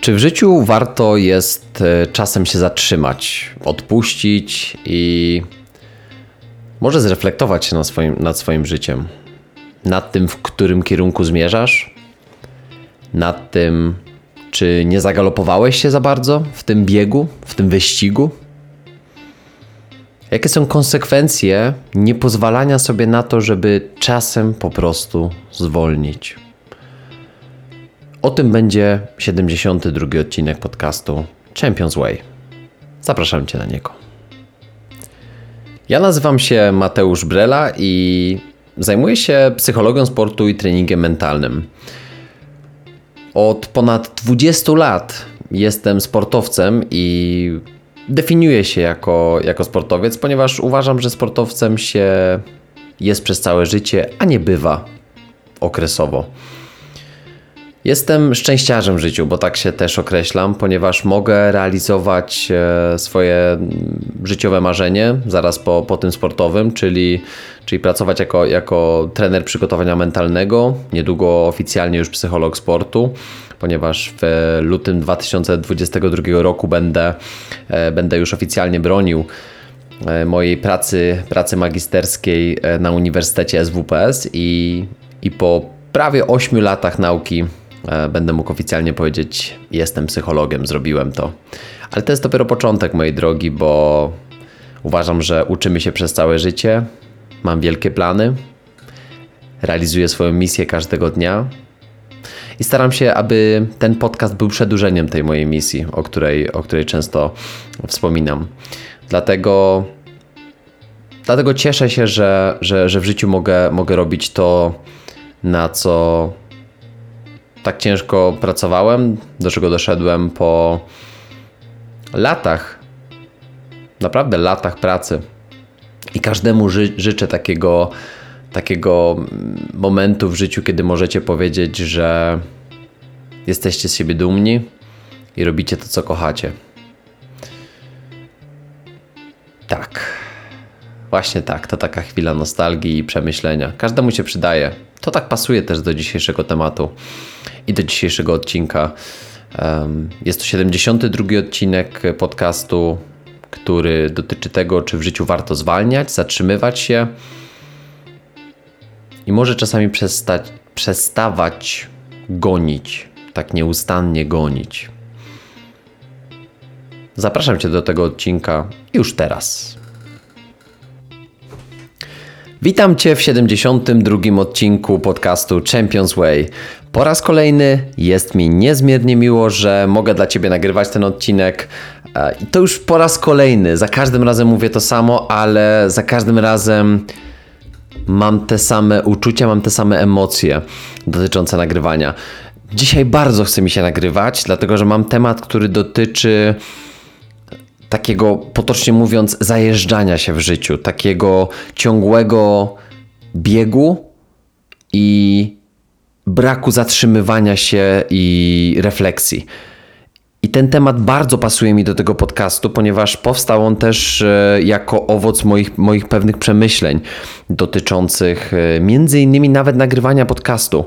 Czy w życiu warto jest e, czasem się zatrzymać, odpuścić i może zreflektować się nad swoim, nad swoim życiem? Nad tym, w którym kierunku zmierzasz? Nad tym, czy nie zagalopowałeś się za bardzo w tym biegu, w tym wyścigu? Jakie są konsekwencje niepozwalania sobie na to, żeby czasem po prostu zwolnić? O tym będzie 72 odcinek podcastu Champions Way. Zapraszam Cię na niego. Ja nazywam się Mateusz Brela i zajmuję się psychologią sportu i treningiem mentalnym. Od ponad 20 lat jestem sportowcem i definiuję się jako, jako sportowiec, ponieważ uważam, że sportowcem się jest przez całe życie, a nie bywa okresowo. Jestem szczęściarzem w życiu, bo tak się też określam, ponieważ mogę realizować e, swoje życiowe marzenie zaraz po, po tym sportowym, czyli, czyli pracować jako, jako trener przygotowania mentalnego, niedługo oficjalnie już psycholog sportu, ponieważ w lutym 2022 roku będę, e, będę już oficjalnie bronił e, mojej pracy, pracy magisterskiej na Uniwersytecie SWPS i, i po prawie 8 latach nauki będę mógł oficjalnie powiedzieć: Jestem psychologiem, zrobiłem to. Ale to jest dopiero początek mojej drogi, bo uważam, że uczymy się przez całe życie. Mam wielkie plany, realizuję swoją misję każdego dnia i staram się, aby ten podcast był przedłużeniem tej mojej misji, o której, o której często wspominam. Dlatego, dlatego cieszę się, że, że, że w życiu mogę, mogę robić to, na co tak ciężko pracowałem, do czego doszedłem po latach, naprawdę latach pracy. I każdemu ży życzę takiego, takiego momentu w życiu, kiedy możecie powiedzieć, że jesteście z siebie dumni i robicie to, co kochacie. Tak. Właśnie tak, to taka chwila nostalgii i przemyślenia. Każdemu się przydaje. To tak pasuje też do dzisiejszego tematu i do dzisiejszego odcinka. Jest to 72 odcinek podcastu, który dotyczy tego, czy w życiu warto zwalniać, zatrzymywać się i może czasami przestać, przestawać gonić, tak nieustannie gonić. Zapraszam Cię do tego odcinka już teraz. Witam Cię w 72 odcinku podcastu Champions Way. Po raz kolejny jest mi niezmiernie miło, że mogę dla Ciebie nagrywać ten odcinek. E, I to już po raz kolejny. Za każdym razem mówię to samo, ale za każdym razem mam te same uczucia, mam te same emocje dotyczące nagrywania. Dzisiaj bardzo chce mi się nagrywać, dlatego że mam temat, który dotyczy takiego, potocznie mówiąc, zajeżdżania się w życiu, takiego ciągłego biegu i braku zatrzymywania się i refleksji. I ten temat bardzo pasuje mi do tego podcastu, ponieważ powstał on też e, jako owoc moich, moich pewnych przemyśleń dotyczących e, między innymi nawet nagrywania podcastu,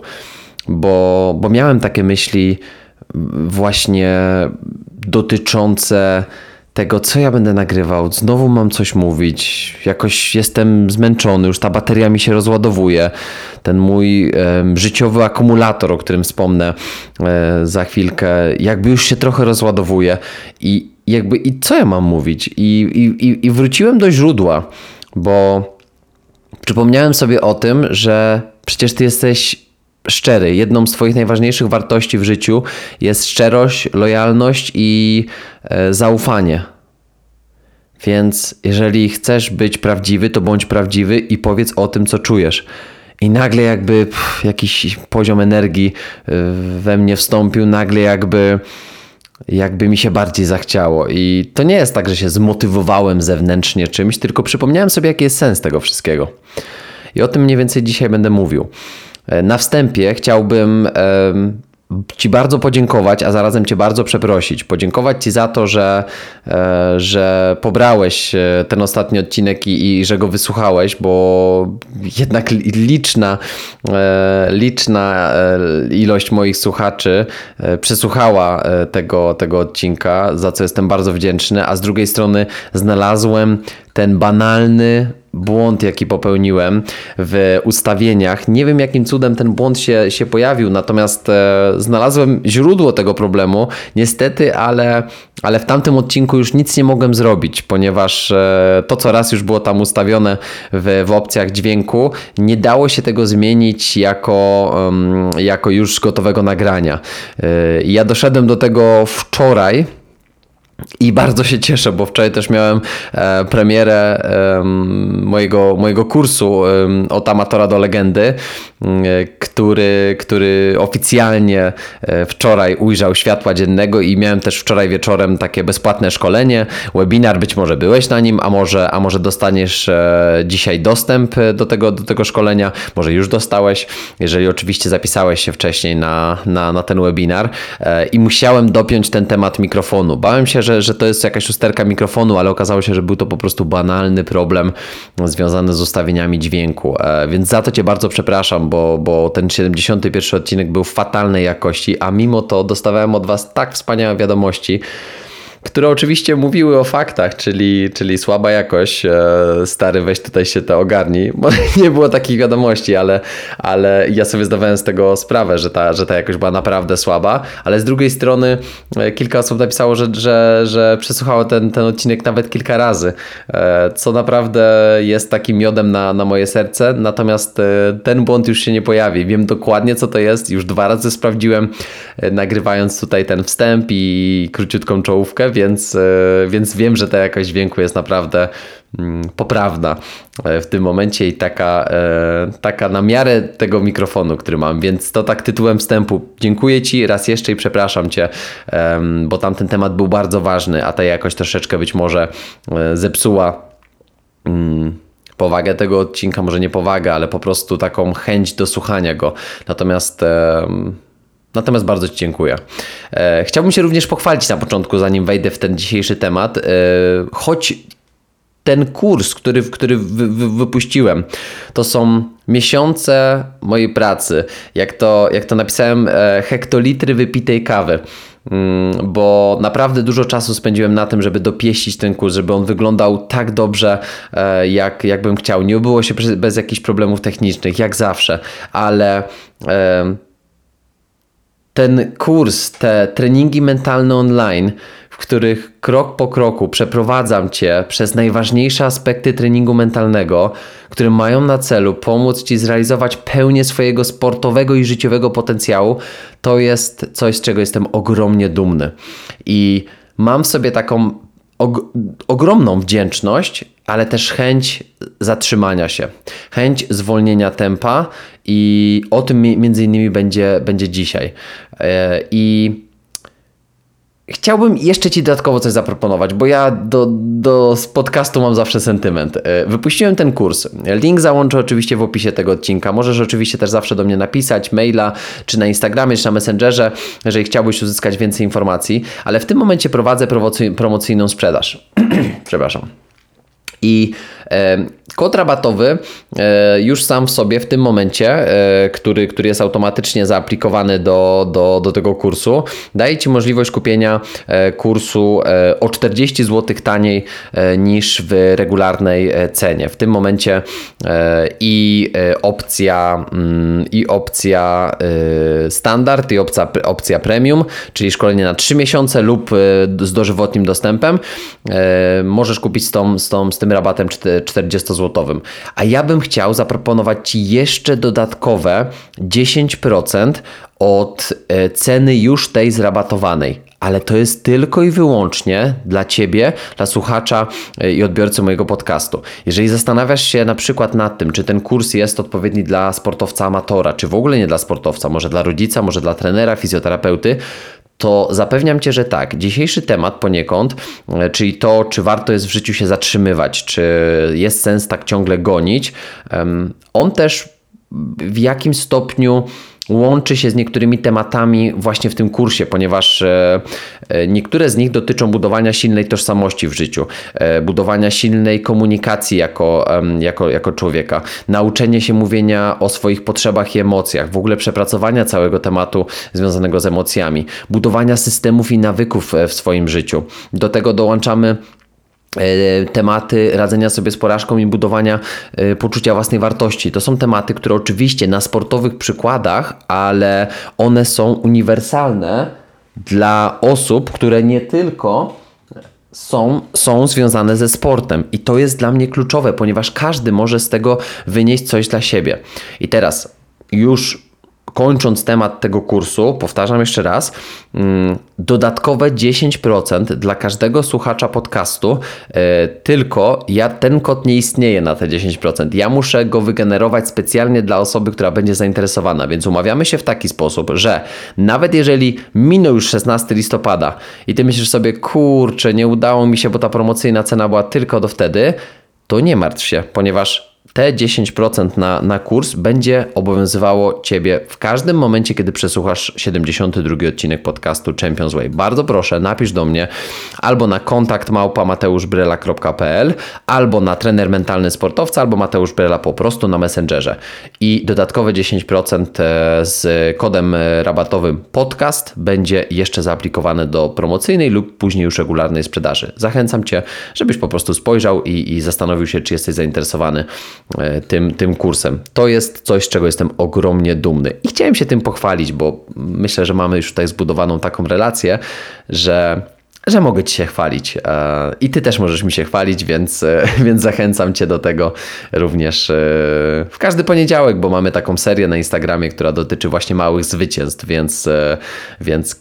bo, bo miałem takie myśli właśnie dotyczące tego, co ja będę nagrywał. Znowu mam coś mówić. Jakoś jestem zmęczony, już ta bateria mi się rozładowuje. Ten mój e, życiowy akumulator, o którym wspomnę e, za chwilkę, jakby już się trochę rozładowuje. I jakby, i co ja mam mówić? I, i, I wróciłem do źródła, bo przypomniałem sobie o tym, że przecież ty jesteś szczery. Jedną z Twoich najważniejszych wartości w życiu jest szczerość, lojalność i e, zaufanie. Więc jeżeli chcesz być prawdziwy, to bądź prawdziwy i powiedz o tym, co czujesz. I nagle jakby pff, jakiś poziom energii e, we mnie wstąpił, nagle jakby jakby mi się bardziej zachciało. I to nie jest tak, że się zmotywowałem zewnętrznie czymś, tylko przypomniałem sobie, jaki jest sens tego wszystkiego. I o tym mniej więcej dzisiaj będę mówił. E, na wstępie chciałbym Ci bardzo podziękować, a zarazem Cię bardzo przeprosić. Podziękować Ci za to, że, e, że pobrałeś e, ten ostatni odcinek i, i że go wysłuchałeś, bo jednak liczna, liczna ilość moich słuchaczy przesłuchała tego, tego odcinka, za co jestem bardzo wdzięczny, a z drugiej strony znalazłem ten banalny błąd, jaki popełniłem w ustawieniach. Nie wiem, jakim cudem ten błąd się, się pojawił, natomiast e, znalazłem źródło tego problemu. Niestety, ale, ale w tamtym odcinku już nic nie mogłem zrobić, ponieważ e, to, co raz już było tam ustawione w, w opcjach dźwięku, nie dało się tego zmienić jako, um, jako już gotowego nagrania. E, ja doszedłem do tego wczoraj i bardzo się cieszę, bo wczoraj też miałem e, premierę mojego, mojego kursu od amatora do legendy, który, który oficjalnie e, wczoraj ujrzał światła dziennego i miałem też wczoraj wieczorem takie bezpłatne szkolenie, webinar, być może byłeś na nim, a może, a może dostaniesz e, dzisiaj dostęp do tego, do tego szkolenia, może już dostałeś, jeżeli oczywiście zapisałeś się wcześniej na, na, na ten webinar e, i musiałem dopiąć ten temat mikrofonu. Bałem się, że, że to jest jakaś usterka mikrofonu, ale okazało się, że był to po prostu banalny problem związany z ustawieniami dźwięku. E, więc za to Cię bardzo przepraszam, bo, bo ten 71 odcinek był fatalnej jakości, a mimo to dostawałem od Was tak wspaniałe wiadomości które oczywiście mówiły o faktach, czyli, czyli słaba jakość, e, stary weź tutaj się to ogarni. Może nie było takich wiadomości, ale, ale ja sobie zdawałem z tego sprawę, że ta, że ta jakość była naprawdę słaba, ale z drugiej strony e, kilka osób napisało, że, że, że przesłuchało ten, ten odcinek nawet kilka razy, e, co naprawdę jest takim miodem na, na moje serce, natomiast ten błąd już się nie pojawi. Wiem dokładnie co to jest, już dwa razy sprawdziłem, nagrywając tutaj ten wstęp i króciutką czołówkę, więc, e, więc wiem, że ta jakość dźwięku jest naprawdę mm, poprawna e, w tym momencie i taka, e, taka na miarę tego mikrofonu, który mam. Więc to tak tytułem wstępu. Dziękuję Ci raz jeszcze i przepraszam Cię, bo tamten temat był bardzo ważny, a ta jakość troszeczkę być może zepsuła mm, powagę tego odcinka, może nie powagę, ale po prostu taką chęć do słuchania go. Natomiast Natomiast bardzo Ci dziękuję. E, chciałbym się również pochwalić na początku, zanim wejdę w ten dzisiejszy temat. E, choć ten kurs, który, który wy, wy, wypuściłem, to są miesiące mojej pracy. Jak to, jak to napisałem, e, hektolitry wypitej kawy mm, bo naprawdę dużo czasu spędziłem na tym, żeby dopieścić ten kurs, żeby on wyglądał tak dobrze, jak, jak bym chciał. Nie było się bez jakichś problemów technicznych, jak zawsze, ale ten kurs, te treningi mentalne online, w których krok po kroku przeprowadzam Cię przez najważniejsze aspekty treningu mentalnego, które mają na celu pomóc Ci zrealizować pełnię swojego sportowego i życiowego potencjału, to jest coś, z czego jestem ogromnie dumny. I mam sobie taką og ogromną wdzięczność, ale też chęć zatrzymania się, chęć zwolnienia tempa i o tym między innymi będzie, będzie dzisiaj. E, I Chciałbym jeszcze Ci dodatkowo coś zaproponować, bo ja do, do podcastu mam zawsze sentyment. E, wypuściłem ten kurs. Link załączę oczywiście w opisie tego odcinka. Możesz oczywiście też zawsze do mnie napisać, maila, czy na Instagramie, czy na Messengerze, jeżeli chciałbyś uzyskać więcej informacji, ale w tym momencie prowadzę promocyjną sprzedaż. Przepraszam. I Kod rabatowy e, już sam w sobie w tym momencie, e, który, który jest automatycznie zaaplikowany do, do, do tego kursu, daje Ci możliwość kupienia e, kursu o 40 zł taniej niż w regularnej cenie. W tym momencie i opcja, mm, i opcja standard, i opcja, opcja premium, czyli szkolenie na 3 miesiące lub z dożywotnim dostępem, możesz kupić z, tą, z, tą, z tym rabatem 40 zł złotowym. A ja bym chciał zaproponować Ci jeszcze dodatkowe 10% od e, ceny już tej zrabatowanej. Ale to jest tylko i wyłącznie dla Ciebie, dla słuchacza e, i odbiorcy mojego podcastu. Jeżeli zastanawiasz się na przykład nad tym, czy ten kurs jest odpowiedni dla sportowca amatora, czy w ogóle nie dla sportowca, może dla rodzica, może dla trenera, fizjoterapeuty, to zapewniam Cię, że tak. Dzisiejszy temat poniekąd, e, czyli to, czy warto jest w życiu się zatrzymywać, czy jest sens tak ciągle gonić, on też w jakim stopniu łączy się z niektórymi tematami właśnie w tym kursie, ponieważ e, e, niektóre z nich dotyczą budowania silnej tożsamości w życiu, e, budowania silnej komunikacji jako, jako, jako człowieka, nauczenie się mówienia o swoich potrzebach i emocjach, w ogóle przepracowania całego tematu związanego z emocjami, budowania systemów i nawyków w swoim życiu. Do tego dołączamy tematy radzenia sobie z porażką i budowania e, poczucia własnej wartości. To są tematy, które oczywiście na sportowych przykładach, ale one są uniwersalne dla osób, które nie tylko są, są związane ze sportem. I to jest dla mnie kluczowe, ponieważ każdy może z tego wynieść coś dla siebie. I teraz już kończąc temat tego kursu, powtarzam jeszcze raz, mm, dodatkowe 10% dla każdego słuchacza podcastu, e, tylko ja, ten kod nie istnieje na te 10%. Ja muszę go wygenerować specjalnie dla osoby, która będzie zainteresowana, więc umawiamy się w taki sposób, że nawet jeżeli minął już 16 listopada i ty myślisz sobie, kurczę, nie udało mi się, bo ta promocyjna cena była tylko do wtedy, to nie martw się, ponieważ te 10% na, na kurs będzie obowiązywało Ciebie w każdym momencie, kiedy przesłuchasz 72 odcinek podcastu Champions Way. Bardzo proszę, napisz do mnie albo na kontakt małpa.mateuszbrela.pl albo na trener mentalny sportowca, albo Mateusz Brela po prostu na Messengerze. I dodatkowe 10% e, z kodem rabatowym podcast będzie jeszcze zaaplikowane do promocyjnej lub później już regularnej sprzedaży. Zachęcam Cię, żebyś po prostu spojrzał i, i zastanowił się, czy jesteś zainteresowany E, tym, tym kursem. To jest coś, czego jestem ogromnie dumny. I chciałem się tym pochwalić, bo myślę, że mamy już tutaj zbudowaną taką relację, że że mogę Ci się chwalić. E, I Ty też możesz mi się chwalić, więc, e, więc zachęcam Cię do tego również e, w każdy poniedziałek, bo mamy taką serię na Instagramie, która dotyczy właśnie małych zwycięstw, więc, więc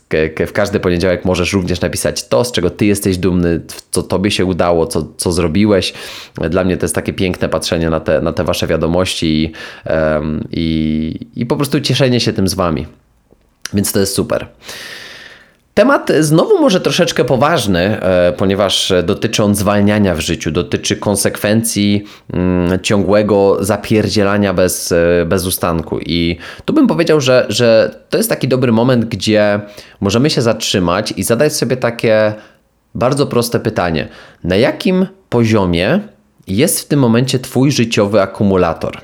w każdy poniedziałek możesz również napisać to, z czego Ty jesteś dumny, co Tobie się udało, co, co zrobiłeś. Dla mnie to jest takie piękne patrzenie na te, na te Wasze wiadomości i, i, i po prostu cieszenie się tym z Wami. Więc to jest super. Temat znowu może troszeczkę poważny, e, ponieważ dotyczy on zwalniania w życiu, dotyczy konsekwencji mm, ciągłego zapierdzielania bez, e, bez ustanku. I tu bym powiedział, że, że to jest taki dobry moment, gdzie możemy się zatrzymać i zadać sobie takie bardzo proste pytanie: na jakim poziomie jest w tym momencie Twój życiowy akumulator?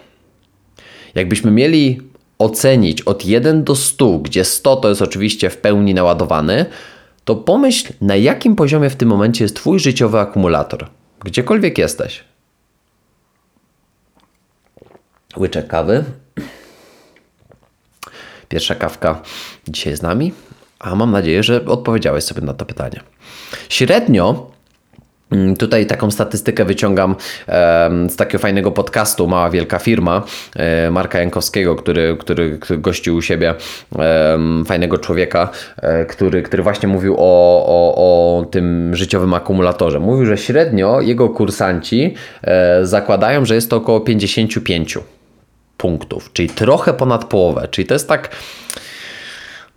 Jakbyśmy mieli ocenić od 1 do 100, gdzie 100 to jest oczywiście w pełni naładowany, to pomyśl, na jakim poziomie w tym momencie jest Twój życiowy akumulator. Gdziekolwiek jesteś. Łyczek kawy. Pierwsza kawka dzisiaj z nami, a mam nadzieję, że odpowiedziałeś sobie na to pytanie. Średnio tutaj taką statystykę wyciągam z takiego fajnego podcastu Mała Wielka Firma e, Marka Jankowskiego, który, który, który gościł u siebie fajnego człowieka, e, który, który właśnie mówił o, o, o tym życiowym akumulatorze. Mówił, że średnio jego kursanci e, zakładają, że jest to około 55 punktów, czyli trochę ponad połowę. Czyli to jest tak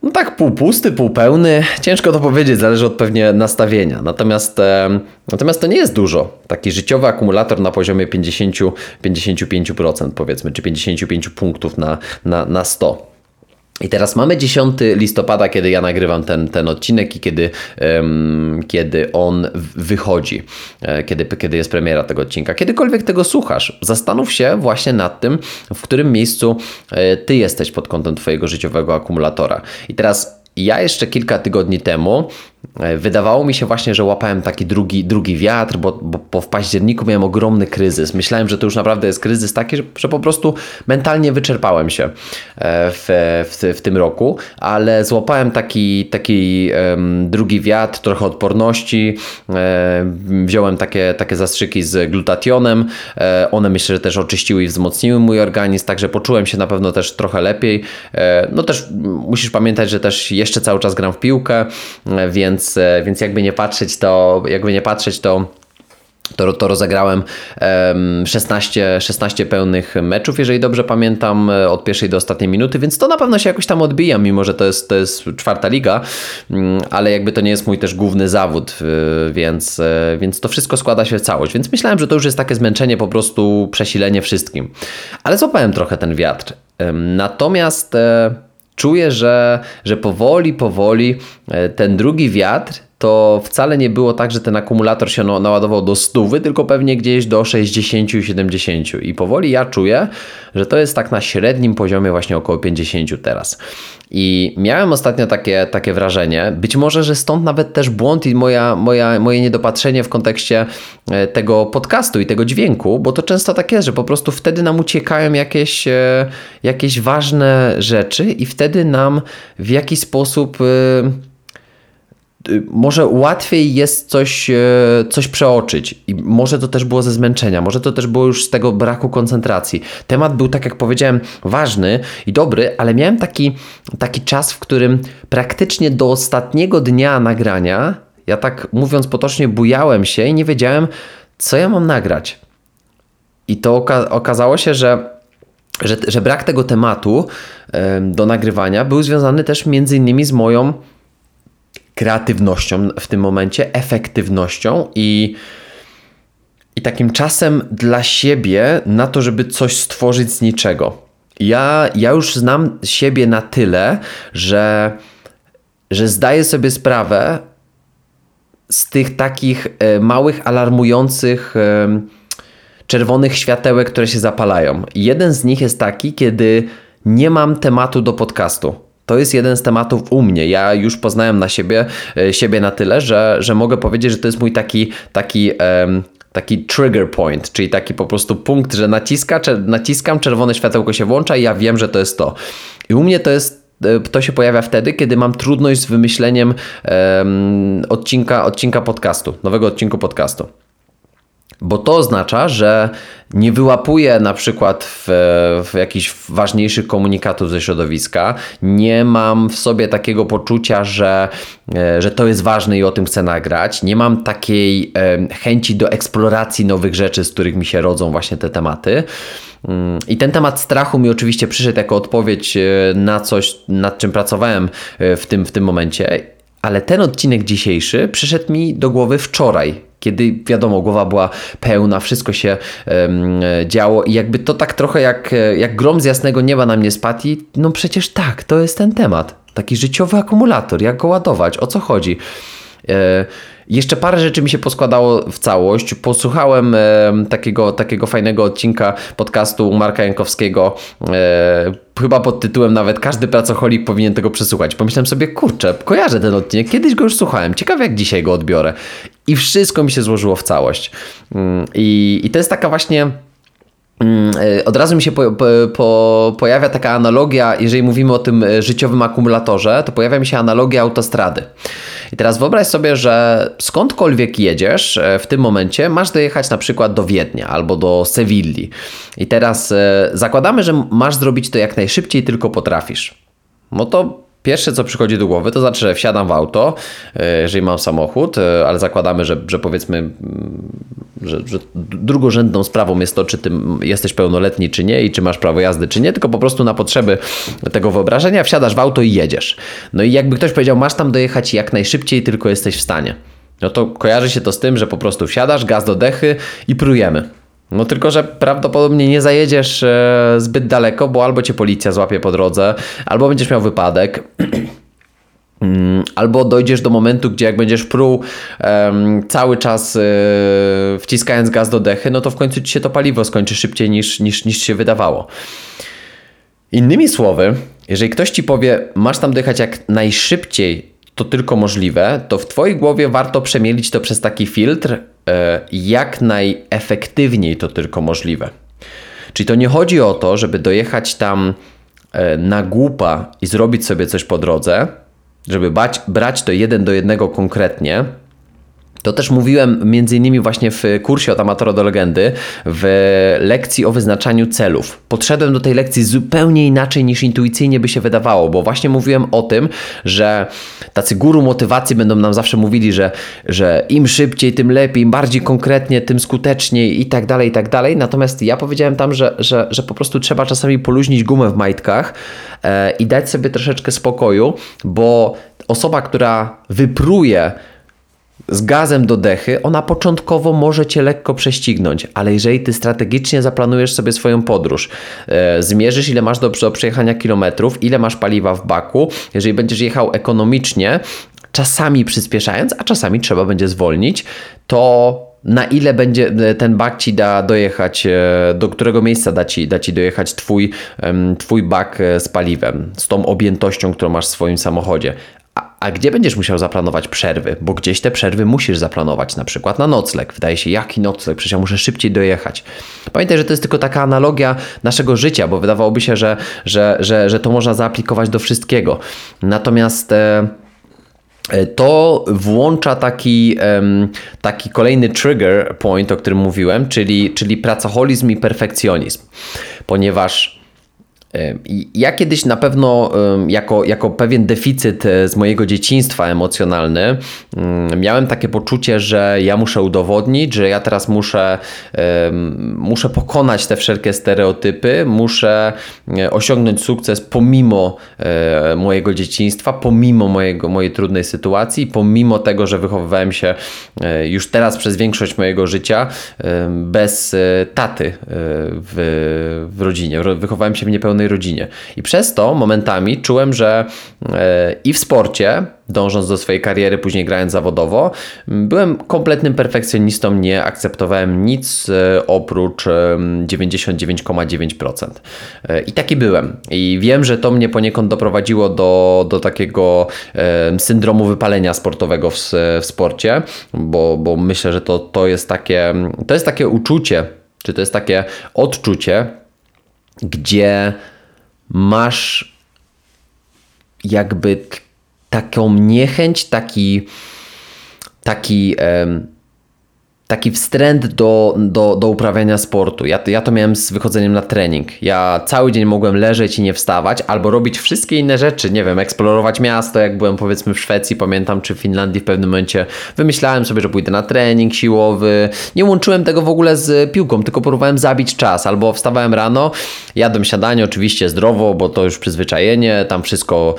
no tak, pół pusty, pół pełny. Ciężko to powiedzieć, zależy od pewnie nastawienia. Natomiast, e, natomiast to nie jest dużo. Taki życiowy akumulator na poziomie 50-55% powiedzmy, czy 55 punktów na, na, na 100. I teraz mamy 10 listopada, kiedy ja nagrywam ten, ten odcinek i kiedy, um, kiedy on wychodzi, e, kiedy, kiedy jest premiera tego odcinka. Kiedykolwiek tego słuchasz, zastanów się właśnie nad tym, w którym miejscu e, ty jesteś pod kątem Twojego życiowego akumulatora. I teraz ja jeszcze kilka tygodni temu wydawało mi się właśnie, że łapałem taki drugi, drugi wiatr, bo, bo, bo, w październiku miałem ogromny kryzys. Myślałem, że to już naprawdę jest kryzys taki, że, że po prostu mentalnie wyczerpałem się e, w, w, w tym roku, ale złapałem taki, taki drugi wiatr, trochę odporności. E, wziąłem takie, takie zastrzyki z glutationem. E, one myślę, że też oczyściły i wzmocniły mój organizm, także poczułem się na pewno też trochę lepiej. E, no też musisz pamiętać, że też jeszcze cały czas gram w piłkę, e, więc więc, e, więc jakby nie patrzeć, to jakby nie patrzeć, to to, to rozegrałem 16, 16 pełnych meczów, jeżeli dobrze pamiętam, e, od pierwszej do ostatniej minuty, więc to na pewno się jakoś tam odbija, mimo że to jest, to jest czwarta liga, mm, ale jakby to nie jest mój też główny zawód, więc, e, więc to wszystko składa się w całość. Więc myślałem, że to już jest takie zmęczenie, po prostu przesilenie wszystkim. Ale złapałem trochę ten wiatr. Natomiast czuję, że, że powoli, powoli e, ten drugi wiatr to wcale nie było tak, że ten akumulator się naładował do 100, tylko pewnie gdzieś do 60-70. I powoli ja czuję, że to jest tak na średnim poziomie, właśnie około 50 teraz. I miałem ostatnio takie, takie wrażenie, być może, że stąd nawet też błąd i moja, moja, moje niedopatrzenie w kontekście e, tego podcastu i tego dźwięku, bo to często tak jest, że po prostu wtedy nam uciekają jakieś, e, jakieś ważne rzeczy i wtedy nam w jakiś sposób e, Y, może łatwiej jest coś, e, coś przeoczyć i może to też było ze zmęczenia, może to też było już z tego braku koncentracji. Temat był, tak jak powiedziałem, ważny i dobry, ale miałem taki, taki czas, w którym praktycznie do ostatniego dnia nagrania, ja tak mówiąc potocznie, bujałem się i nie wiedziałem, co ja mam nagrać. I to oka okazało się, że że, że brak tego tematu do nagrywania był związany też między innymi z moją kreatywnością w tym momencie, efektywnością i, i takim czasem dla siebie na to, żeby coś stworzyć z niczego. Ja, ja już znam siebie na tyle, że, że zdaję sobie sprawę z tych takich e, małych, alarmujących e, czerwonych światełek, które się zapalają. Jeden z nich jest taki, kiedy nie mam tematu do podcastu. To jest jeden z tematów u mnie. Ja już poznałem na siebie, e, siebie na tyle, że, że mogę powiedzieć, że to jest mój taki, taki um, taki trigger point, czyli taki po prostu punkt, że naciska, czer naciskam, czerwone światełko się włącza i ja wiem, że to jest to. I u mnie to jest e, to się pojawia wtedy, kiedy mam trudność z wymyśleniem um, odcinka, odcinka podcastu, nowego odcinku podcastu bo to oznacza, że nie wyłapuję na przykład w, w jakichś ważniejszych komunikatów ze środowiska, nie mam w sobie takiego poczucia, że, e, że to jest ważne i o tym chcę nagrać, nie mam takiej chęci do eksploracji nowych rzeczy, z których mi się rodzą właśnie te tematy. Mm, I ten temat strachu mi oczywiście przyszedł jako odpowiedź e, na coś, nad czym pracowałem e, w tym, w tym momencie. Ale ten odcinek dzisiejszy przyszedł mi do głowy wczoraj, kiedy wiadomo, głowa była pełna, wszystko się um, działo i jakby to tak trochę jak, jak grom z jasnego nieba na mnie spadł i no przecież tak, to jest ten temat. Taki życiowy akumulator, jak go ładować, o co chodzi. E, jeszcze parę rzeczy mi się poskładało w całość. Posłuchałem e, takiego, takiego fajnego odcinka podcastu Marka Jankowskiego, e, chyba pod tytułem nawet Każdy pracocholik powinien tego przesłuchać. Pomyślałem sobie, kurczę, kojarzę ten odcinek, kiedyś go już słuchałem, ciekawe jak dzisiaj go odbiorę. I wszystko mi się złożyło w całość. Mm, I, i to jest taka właśnie od razu mi się po, po, pojawia taka analogia, jeżeli mówimy o tym e, życiowym akumulatorze, to pojawia mi się analogia autostrady. I teraz wyobraź sobie, że skądkolwiek jedziesz e, w tym momencie, masz dojechać na przykład do Wiednia albo do Sewilli. I teraz zakładamy, że masz zrobić to jak najszybciej tylko potrafisz. No to Pierwsze, co przychodzi do głowy, to znaczy, że wsiadam w auto, jeżeli mam samochód, ale zakładamy, że, że powiedzmy mm, że, że drugorzędną sprawą jest to, czy ty jesteś pełnoletni, czy nie i czy masz prawo jazdy, czy nie, tylko po prostu na potrzeby tego wyobrażenia wsiadasz w auto i jedziesz. No i jakby ktoś powiedział, masz tam dojechać jak najszybciej, tylko jesteś w stanie. No to kojarzy się to z tym, że po prostu wsiadasz, gaz do dechy i prujemy. No tylko, że prawdopodobnie nie zajedziesz e, zbyt daleko, bo albo cię policja złapie po drodze, albo będziesz miał wypadek. Mm, albo dojdziesz do momentu, gdzie jak będziesz pruł um, cały czas y, wciskając gaz do dechy, no to w końcu ci się to paliwo skończy szybciej niż, niż, niż się wydawało. Innymi słowy, jeżeli ktoś ci powie, masz tam dojechać jak najszybciej, to tylko możliwe, to w twojej głowie warto przemielić to przez taki filtr, jak najefektywniej to tylko możliwe. Czyli to nie chodzi o to, żeby dojechać tam y, na głupa i zrobić sobie coś po drodze, żeby bać, brać to jeden do jednego konkretnie, to też mówiłem między innymi właśnie w kursie od amatora do legendy, w lekcji o wyznaczaniu celów. Podszedłem do tej lekcji zupełnie inaczej niż intuicyjnie by się wydawało, bo właśnie mówiłem o tym, że tacy guru motywacji będą nam zawsze mówili, że, że im szybciej, tym lepiej, im bardziej konkretnie, tym skuteczniej i tak dalej, i tak dalej. Natomiast ja powiedziałem tam, że, że, że po prostu trzeba czasami poluźnić gumę w majtkach e, i dać sobie troszeczkę spokoju, bo osoba, która wypruje z gazem do dechy, ona początkowo może cię lekko prześcignąć, ale jeżeli ty strategicznie zaplanujesz sobie swoją podróż, e, zmierzysz ile masz do, do przejechania kilometrów, ile masz paliwa w baku, jeżeli będziesz jechał ekonomicznie, czasami przyspieszając, a czasami trzeba będzie zwolnić, to na ile będzie e, ten bak ci da dojechać, e, do którego miejsca da ci, da ci dojechać twój, twój bak e, z paliwem, z tą objętością, którą masz w swoim samochodzie. A, a, gdzie będziesz musiał zaplanować przerwy? Bo gdzieś te przerwy musisz zaplanować, na przykład na nocleg. Wydaje się, jaki nocleg? Przecież ja muszę szybciej dojechać. Pamiętaj, że to jest tylko taka analogia naszego życia, bo wydawałoby się, że, że, że, że to można zaaplikować do wszystkiego. Natomiast. E, E, to włącza taki, taki kolejny trigger point, o którym mówiłem, czyli, czyli pracoholizm i perfekcjonizm, ponieważ ja kiedyś na pewno jako, jako pewien deficyt e, z mojego dzieciństwa emocjonalny mm, miałem takie poczucie, że ja muszę udowodnić, że ja teraz muszę, muszę pokonać te wszelkie stereotypy, muszę e, osiągnąć sukces pomimo e, mojego dzieciństwa, pomimo mojego, mojej trudnej sytuacji, pomimo tego, że wychowywałem się już teraz przez większość mojego życia bez taty w, w rodzinie. Wychowałem się w niepełnej rodzinie. I przez to momentami czułem, że e, i w sporcie, dążąc do swojej kariery, później grając zawodowo, byłem kompletnym perfekcjonistą, nie akceptowałem nic e, oprócz 99,9%. E, I taki byłem. I wiem, że to mnie poniekąd doprowadziło do, do takiego syndromu wypalenia sportowego w, w sporcie, bo, bo myślę, że to, to, jest takie, to jest takie uczucie, czy to jest takie odczucie, gdzie masz jakby taką niechęć, taki, taki taki wstręt do, do, do uprawiania sportu. Ja, ja to miałem z wychodzeniem na trening. Ja cały dzień mogłem leżeć i nie wstawać, albo robić wszystkie inne rzeczy, nie wiem, eksplorować miasto, jak byłem powiedzmy w Szwecji, pamiętam, czy w Finlandii w pewnym momencie wymyślałem sobie, że pójdę na trening siłowy. Nie łączyłem tego w ogóle z piłką, tylko próbowałem zabić czas, albo wstawałem rano, jadłem siadanie oczywiście zdrowo, bo to już przyzwyczajenie, tam wszystko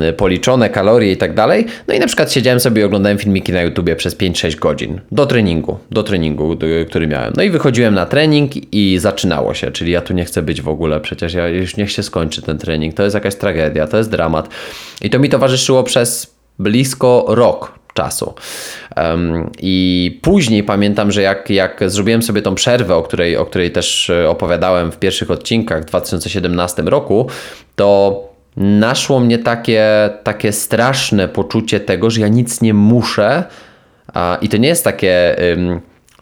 yy, policzone, kalorie i tak dalej. No i na przykład siedziałem sobie i oglądałem filmiki na YouTubie przez 5-6 godzin do treningu treningu, do treningu, który miałem. No i wychodziłem na trening i zaczynało się, czyli ja tu nie chcę być w ogóle, przecież ja już niech się skończy ten trening, to jest jakaś tragedia, to jest dramat. I to mi towarzyszyło przez blisko rok czasu. Um, I później pamiętam, że jak, jak zrobiłem sobie tą przerwę, o której, o której też e, opowiadałem w pierwszych odcinkach w 2017 roku, to naszło mnie takie, takie straszne poczucie tego, że ja nic nie muszę, i to nie jest takie,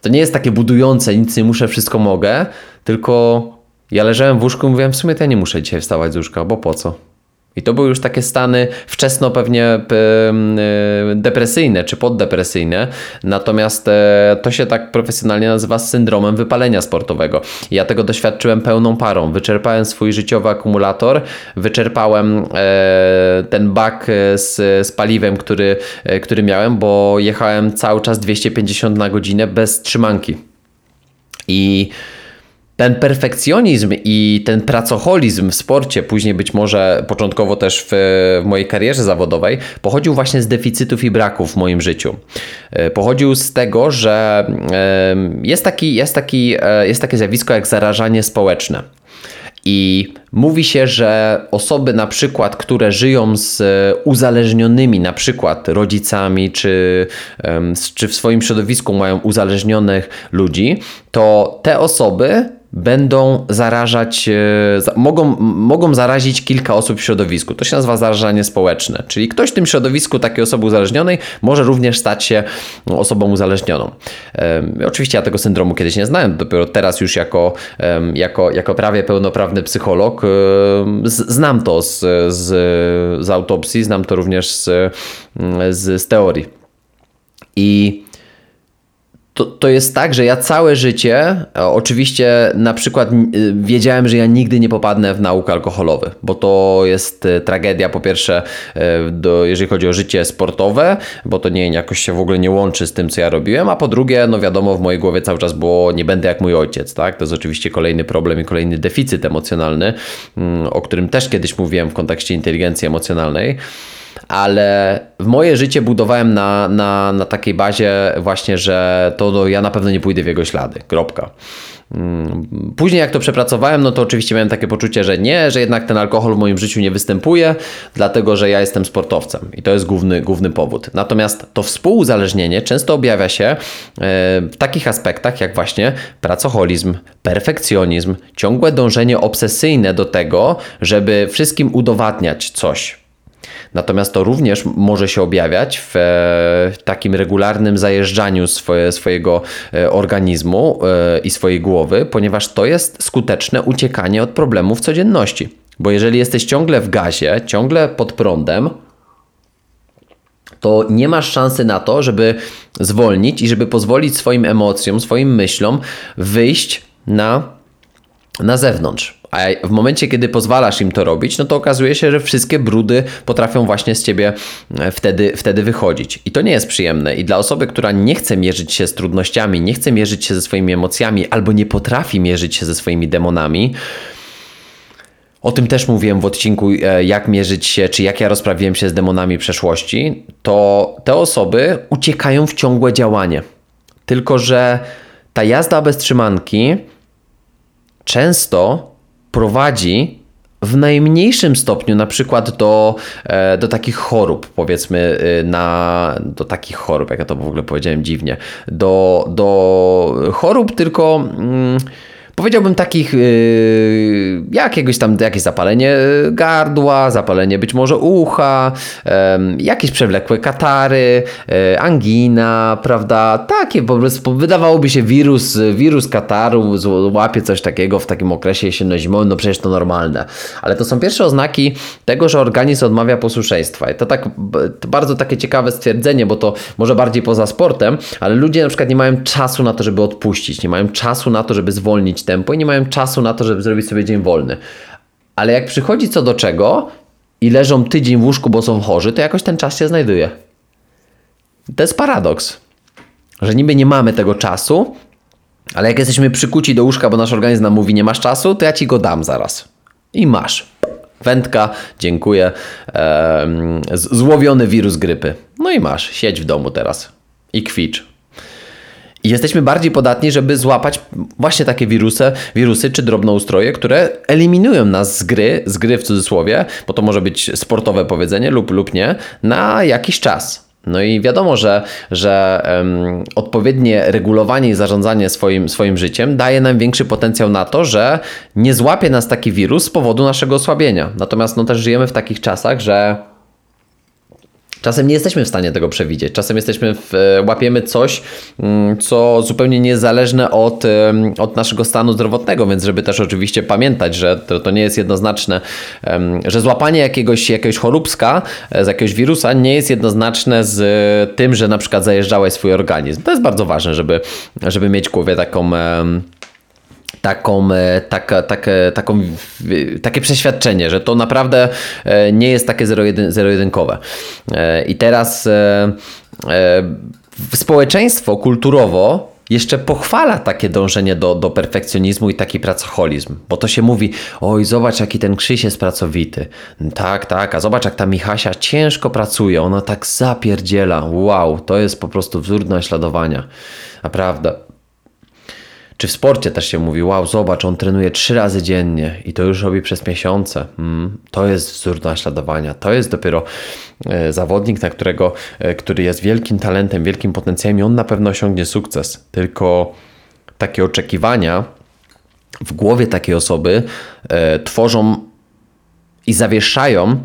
to nie jest takie budujące, nic nie muszę, wszystko mogę, tylko ja leżałem w łóżku i mówiłem, w sumie to ja nie muszę dzisiaj wstawać z łóżka, bo po co? I to były już takie stany wczesno pewnie e, depresyjne czy poddepresyjne, natomiast e, to się tak profesjonalnie nazywa syndromem wypalenia sportowego. Ja tego doświadczyłem pełną parą. Wyczerpałem swój życiowy akumulator, wyczerpałem e, ten bak z, z paliwem, który, który miałem, bo jechałem cały czas 250 na godzinę bez trzymanki. I ten perfekcjonizm i ten pracoholizm w sporcie, później być może początkowo też w, w, mojej karierze zawodowej, pochodził właśnie z deficytów i braków w moim życiu. E, pochodził z tego, że jest, taki, jest, taki, e, jest takie zjawisko jak zarażanie społeczne. I mówi się, że osoby na przykład, które żyją z uzależnionymi na przykład rodzicami, czy, czy w swoim środowisku mają uzależnionych ludzi, to te osoby będą zarażać, e, mogą, mogą zarazić kilka osób w środowisku. To się nazywa zarażanie społeczne, czyli ktoś w tym środowisku takiej osoby uzależnionej może również stać się osobą uzależnioną. Oczywiście ja tego syndromu kiedyś nie znałem, dopiero teraz już jako, jako, jako prawie pełnoprawny psycholog znam to z, z, z autopsji, znam to również z, z, z teorii. I to, to jest tak, że ja całe życie, oczywiście na przykład wiedziałem, że ja nigdy nie popadnę w nauk alkoholowy, bo to jest e, tragedia po pierwsze, e, do, jeżeli chodzi o życie sportowe, bo to nie jakoś się w ogóle nie łączy z tym, co ja robiłem, a po drugie, no wiadomo, w mojej głowie cały czas było, nie będę jak mój ojciec, tak? To jest oczywiście kolejny problem i kolejny deficyt emocjonalny, mm, o którym też kiedyś mówiłem w kontekście inteligencji emocjonalnej. Ale w moje życie budowałem na, na, na takiej bazie właśnie, że to no, ja na pewno nie pójdę w jego ślady. Kropka. Mm, później jak to przepracowałem, no to oczywiście miałem takie poczucie, że nie, że jednak ten alkohol w moim życiu nie występuje, dlatego że ja jestem sportowcem i to jest główny, główny powód. Natomiast to współuzależnienie często objawia się e, w takich aspektach jak właśnie pracoholizm, perfekcjonizm, ciągłe dążenie obsesyjne do tego, żeby wszystkim udowadniać coś. Natomiast to również może się objawiać w e, takim regularnym zajeżdżaniu swoje, swojego e, organizmu e, i swojej głowy, ponieważ to jest skuteczne uciekanie od problemów codzienności. Bo jeżeli jesteś ciągle w gazie, ciągle pod prądem, to nie masz szansy na to, żeby zwolnić i żeby pozwolić swoim emocjom, swoim myślom wyjść na, na zewnątrz. A w momencie, kiedy pozwalasz im to robić, no to okazuje się, że wszystkie brudy potrafią właśnie z ciebie e, wtedy, wtedy wychodzić. I to nie jest przyjemne. I dla osoby, która nie chce mierzyć się z trudnościami, nie chce mierzyć się ze swoimi emocjami, albo nie potrafi mierzyć się ze swoimi demonami, o tym też mówiłem w odcinku, e, jak mierzyć się, czy jak ja rozprawiłem się z demonami przeszłości. To te osoby uciekają w ciągłe działanie. Tylko, że ta jazda bez trzymanki często prowadzi w najmniejszym stopniu na przykład do, e, do takich chorób, powiedzmy, e, na, do takich chorób, jak ja to w ogóle powiedziałem dziwnie, do, do chorób tylko. Mm, powiedziałbym takich, yy, jakiegoś tam, jakieś zapalenie gardła, zapalenie być może ucha, yy, jakieś przewlekłe katary, yy, angina, prawda, takie po prostu wydawałoby się wirus, wirus kataru łapie coś takiego w takim okresie jesienno-zimowym, no przecież to normalne, ale to są pierwsze oznaki tego, że organizm odmawia posłuszeństwa. I to tak to bardzo takie ciekawe stwierdzenie, bo to może bardziej poza sportem, ale ludzie na przykład nie mają czasu na to, żeby odpuścić, nie mają czasu na to, żeby zwolnić tempo i nie mają czasu na to, żeby zrobić sobie dzień wolny. Ale jak przychodzi co do czego i leżą tydzień w łóżku, bo są chorzy, to jakoś ten czas się znajduje. To jest paradoks, że niby nie mamy tego czasu, ale jak jesteśmy przykuci do łóżka, bo nasz organizm nam mówi, nie masz czasu, to ja ci go dam zaraz. I masz. Wędka, dziękuję. Złowiony wirus grypy. No i masz. Siedź w domu teraz. I kwicz. Jesteśmy bardziej podatni, żeby złapać właśnie takie wirusy, wirusy czy drobnoustroje, które eliminują nas z gry, z gry w cudzysłowie, bo to może być sportowe powiedzenie lub, lub nie, na jakiś czas. No i wiadomo, że, że um, odpowiednie regulowanie i zarządzanie swoim, swoim życiem daje nam większy potencjał na to, że nie złapie nas taki wirus z powodu naszego osłabienia. Natomiast no, też żyjemy w takich czasach, że Czasem nie jesteśmy w stanie tego przewidzieć. Czasem jesteśmy w, e, łapiemy coś, mm, co zupełnie niezależne od, od naszego stanu zdrowotnego, więc żeby też oczywiście pamiętać, że to, to nie jest jednoznaczne, że złapanie jakiegoś, jakiegoś choróbska e, z jakiegoś wirusa nie jest jednoznaczne z tym, że na przykład zajeżdżałeś swój organizm. To jest bardzo ważne, żeby, żeby mieć w głowie taką taką, e, taka, takie, taką, takie przeświadczenie, że to naprawdę e, nie jest takie zero-jedynkowe. E, I teraz społeczeństwo kulturowo jeszcze pochwala takie dążenie do, do perfekcjonizmu i taki pracoholizm, bo to się mówi, oj zobacz jaki ten Krzyś jest pracowity, tak, tak, a zobacz jak ta Michasia ciężko pracuje, ona tak zapierdziela, wow, to jest po prostu wzór do naśladowania, naprawdę. Czy w sporcie też się mówi, wow, zobacz, on trenuje trzy razy dziennie i to już robi przez miesiące. Mm, to jest wzór do naśladowania. To jest dopiero e, zawodnik, na którego, e, który jest wielkim talentem, wielkim potencjałem i on na pewno osiągnie sukces. Tylko takie oczekiwania w głowie takiej osoby e, tworzą i zawieszają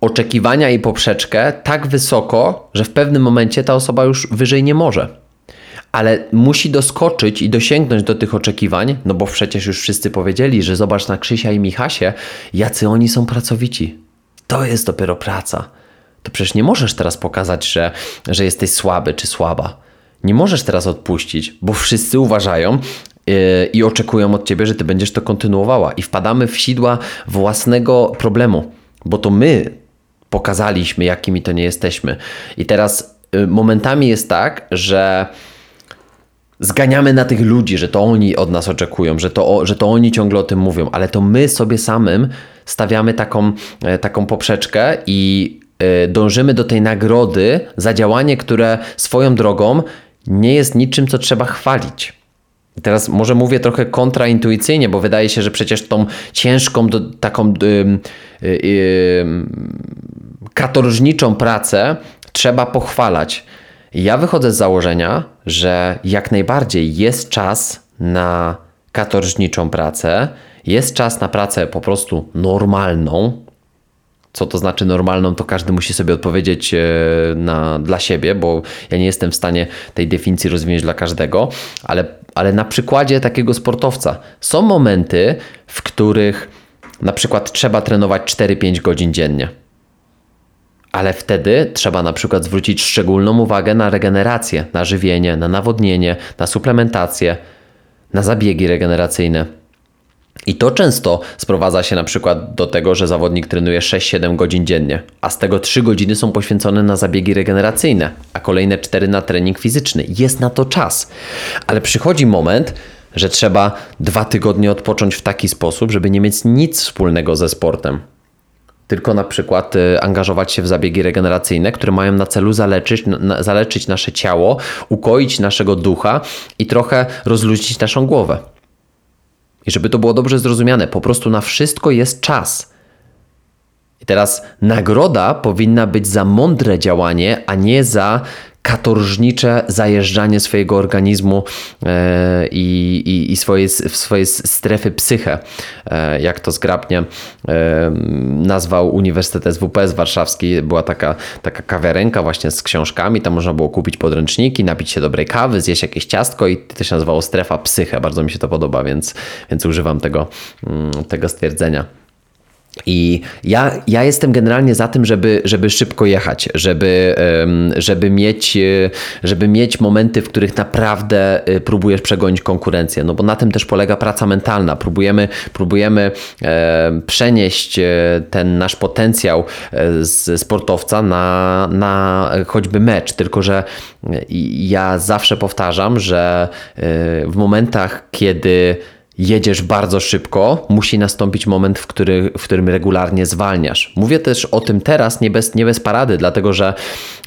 oczekiwania i poprzeczkę tak wysoko, że w pewnym momencie ta osoba już wyżej nie może ale musi doskoczyć i dosięgnąć do tych oczekiwań, no bo przecież już wszyscy powiedzieli, że zobacz na Krzysia i Michasie, jacy oni są pracowici. To jest dopiero praca. To przecież nie możesz teraz pokazać, że, że jesteś słaby czy słaba. Nie możesz teraz odpuścić, bo wszyscy uważają, yy, i oczekują od ciebie, że ty będziesz to kontynuowała. I wpadamy w sidła własnego problemu, bo to my pokazaliśmy, jakimi to nie jesteśmy. I teraz yy, momentami jest tak, że zganiamy na tych ludzi, że to oni od nas oczekują, że to, że to oni ciągle o tym mówią, ale to my sobie samym stawiamy taką, e, taką poprzeczkę i y, dążymy do tej nagrody za działanie, które swoją drogą nie jest niczym, co trzeba chwalić. Teraz może mówię trochę kontraintuicyjnie, bo wydaje się, że przecież tą ciężką, do, taką yy, yy, katorżniczą pracę trzeba pochwalać. Ja wychodzę z założenia, że jak najbardziej jest czas na katorżniczą pracę, jest czas na pracę po prostu normalną. Co to znaczy normalną, to każdy musi sobie odpowiedzieć e, na, dla siebie, bo ja nie jestem w stanie tej definicji rozwinąć dla każdego, ale, ale na przykładzie takiego sportowca są momenty, w których na przykład trzeba trenować 4-5 godzin dziennie. Ale wtedy trzeba na przykład zwrócić szczególną uwagę na regenerację, na żywienie, na nawodnienie, na suplementację, na zabiegi regeneracyjne. I to często sprowadza się na przykład do tego, że zawodnik trenuje 6-7 godzin dziennie, a z tego 3 godziny są poświęcone na zabiegi regeneracyjne, a kolejne 4 na trening fizyczny. Jest na to czas. Ale przychodzi moment, że trzeba dwa tygodnie odpocząć w taki sposób, żeby nie mieć nic wspólnego ze sportem. Tylko na przykład y, angażować się w zabiegi regeneracyjne, które mają na celu zaleczyć, na, zaleczyć nasze ciało, ukoić naszego ducha i trochę rozluźnić naszą głowę. I żeby to było dobrze zrozumiane, po prostu na wszystko jest czas. I teraz nagroda powinna być za mądre działanie, a nie za katorżnicze zajeżdżanie swojego organizmu e, i, i, i swojej, w swojej strefy psychę, e, jak to zgrabnie e, nazwał Uniwersytet SWPS Warszawski. Była taka, taka kawiarenka właśnie z książkami, tam można było kupić podręczniki, napić się dobrej kawy, zjeść jakieś ciastko i to się nazywało strefa psychę. Bardzo mi się to podoba, więc, więc używam tego, mm, tego stwierdzenia. I ja, ja jestem generalnie za tym, żeby, żeby szybko jechać, żeby, żeby, mieć, e, żeby mieć momenty, w których naprawdę e, próbujesz przegonić konkurencję. No bo na tym też polega praca mentalna. Próbujemy, próbujemy przenieść e, ten nasz potencjał z sportowca na, na choćby mecz. Tylko, że ja zawsze powtarzam, że w momentach, kiedy jedziesz bardzo szybko, musi nastąpić moment, w, który, w którym regularnie zwalniasz. Mówię też o tym teraz nie bez, nie bez parady, dlatego że,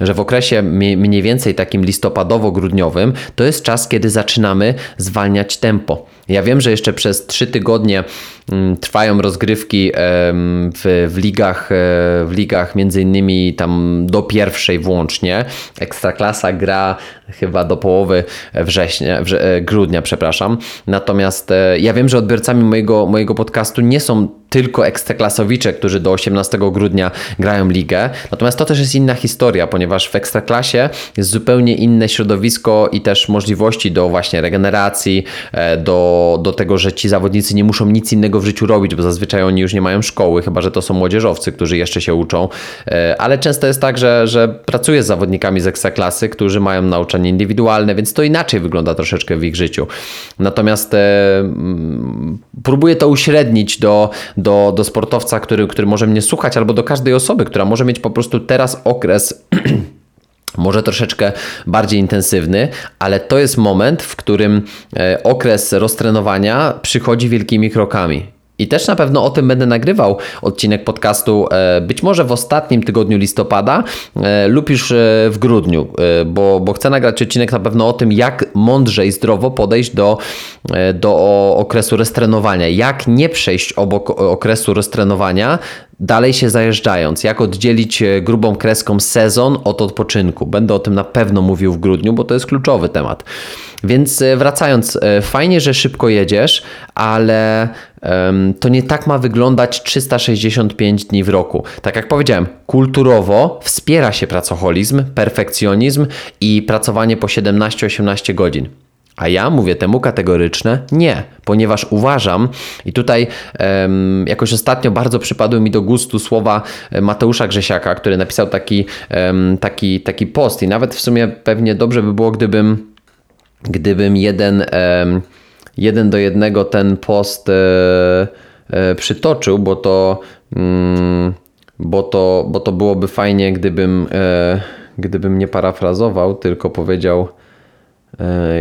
że w okresie mniej więcej takim listopadowo-grudniowym to jest czas, kiedy zaczynamy zwalniać tempo. Ja wiem, że jeszcze przez trzy tygodnie mm, trwają rozgrywki w, w, ligach, e, w ligach między innymi tam do pierwszej włącznie. Ekstraklasa gra chyba do połowy września, e, grudnia, przepraszam. Natomiast e, ja wiem, że odbiorcami mojego, mojego podcastu nie są tylko ekstraklasowicze, którzy do 18 grudnia grają ligę. Natomiast to też jest inna historia, ponieważ w ekstraklasie jest zupełnie inne środowisko i też możliwości do właśnie regeneracji, e, do, do tego, że ci zawodnicy nie muszą nic innego w życiu robić, bo zazwyczaj oni już nie mają szkoły, chyba że to są młodzieżowcy, którzy jeszcze się uczą. E, ale często jest tak, że, że pracuję z zawodnikami z ekstraklasy, którzy mają nauczanie indywidualne, więc to inaczej wygląda troszeczkę w ich życiu. Natomiast e, próbuję to uśrednić do, do, do sportowca, który, który może mnie słuchać, albo do każdej osoby, która może mieć po prostu teraz okres. może troszeczkę bardziej intensywny, ale to jest moment, w którym e, okres roztrenowania przychodzi wielkimi krokami. I też na pewno o tym będę nagrywał odcinek podcastu e, być może w ostatnim tygodniu listopada e, lub już e, w grudniu, bo, bo chcę nagrać odcinek na pewno o tym, jak mądrze i zdrowo podejść do, do okresu restrenowania, jak nie przejść obok okresu restrenowania, dalej się zajeżdżając, jak oddzielić grubą kreską sezon od odpoczynku. Będę o tym na pewno mówił w grudniu, bo to jest kluczowy temat. Więc wracając, fajnie, że szybko jedziesz, ale to nie tak ma wyglądać 365 dni w roku. Tak jak powiedziałem, kulturowo wspiera się pracoholizm, perfekcjonizm i pracowanie po 17-18 godzin. A ja mówię temu kategoryczne nie, ponieważ uważam, i tutaj um, jakoś ostatnio bardzo przypadły mi do gustu słowa e, Mateusza Grzesiaka, który napisał taki, um, taki, taki post, i nawet w sumie pewnie dobrze by było, gdybym, gdybym jeden. Um, jeden do jednego ten post e, e, przytoczył, bo to, mm, bo, to, bo to byłoby fajnie, gdybym, gdybym nie parafrazował, tylko powiedział,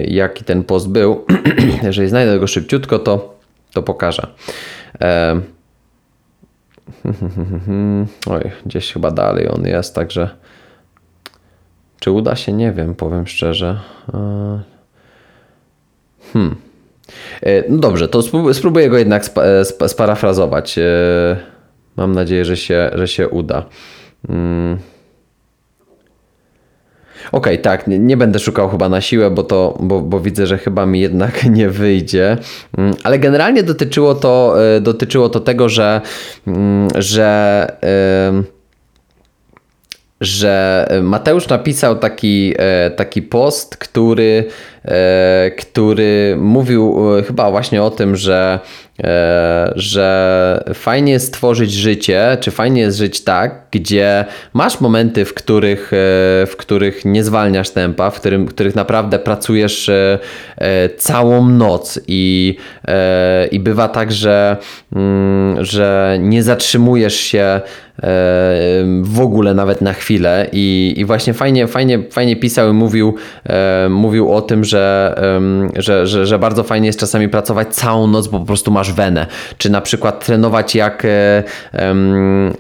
jaki ten post był. Jeżeli znajdę go szybciutko, to, to pokażę. E, Oj, gdzieś chyba dalej on jest, także czy uda się? Nie wiem, powiem szczerze. E, hmm. E, no dobrze, to spróbuję go jednak sparafrazować. Mam nadzieję, że się, że się uda. Okej, okay, tak, nie, nie, będę szukał chyba na siłę, bo, to, bo, bo widzę, że chyba mi jednak nie wyjdzie. Mm, ale generalnie dotyczyło to, e, dotyczyło to tego, że, mm, że że Mateusz napisał taki, e, taki post, który, e, który mówił chyba właśnie o tym, że E, że fajnie jest stworzyć życie, czy fajnie jest żyć tak, gdzie masz momenty, w których, e, w których nie zwalniasz tempa, w którym, których naprawdę pracujesz e, całą noc i, i bywa tak, że, mm, że nie zatrzymujesz się w ogóle nawet na chwilę i, i właśnie fajnie, fajnie, fajnie pisał i mówił, mówił o tym, że, że, że, że bardzo fajnie jest czasami pracować całą noc, bo po prostu masz wenę, czy na przykład trenować jak, e,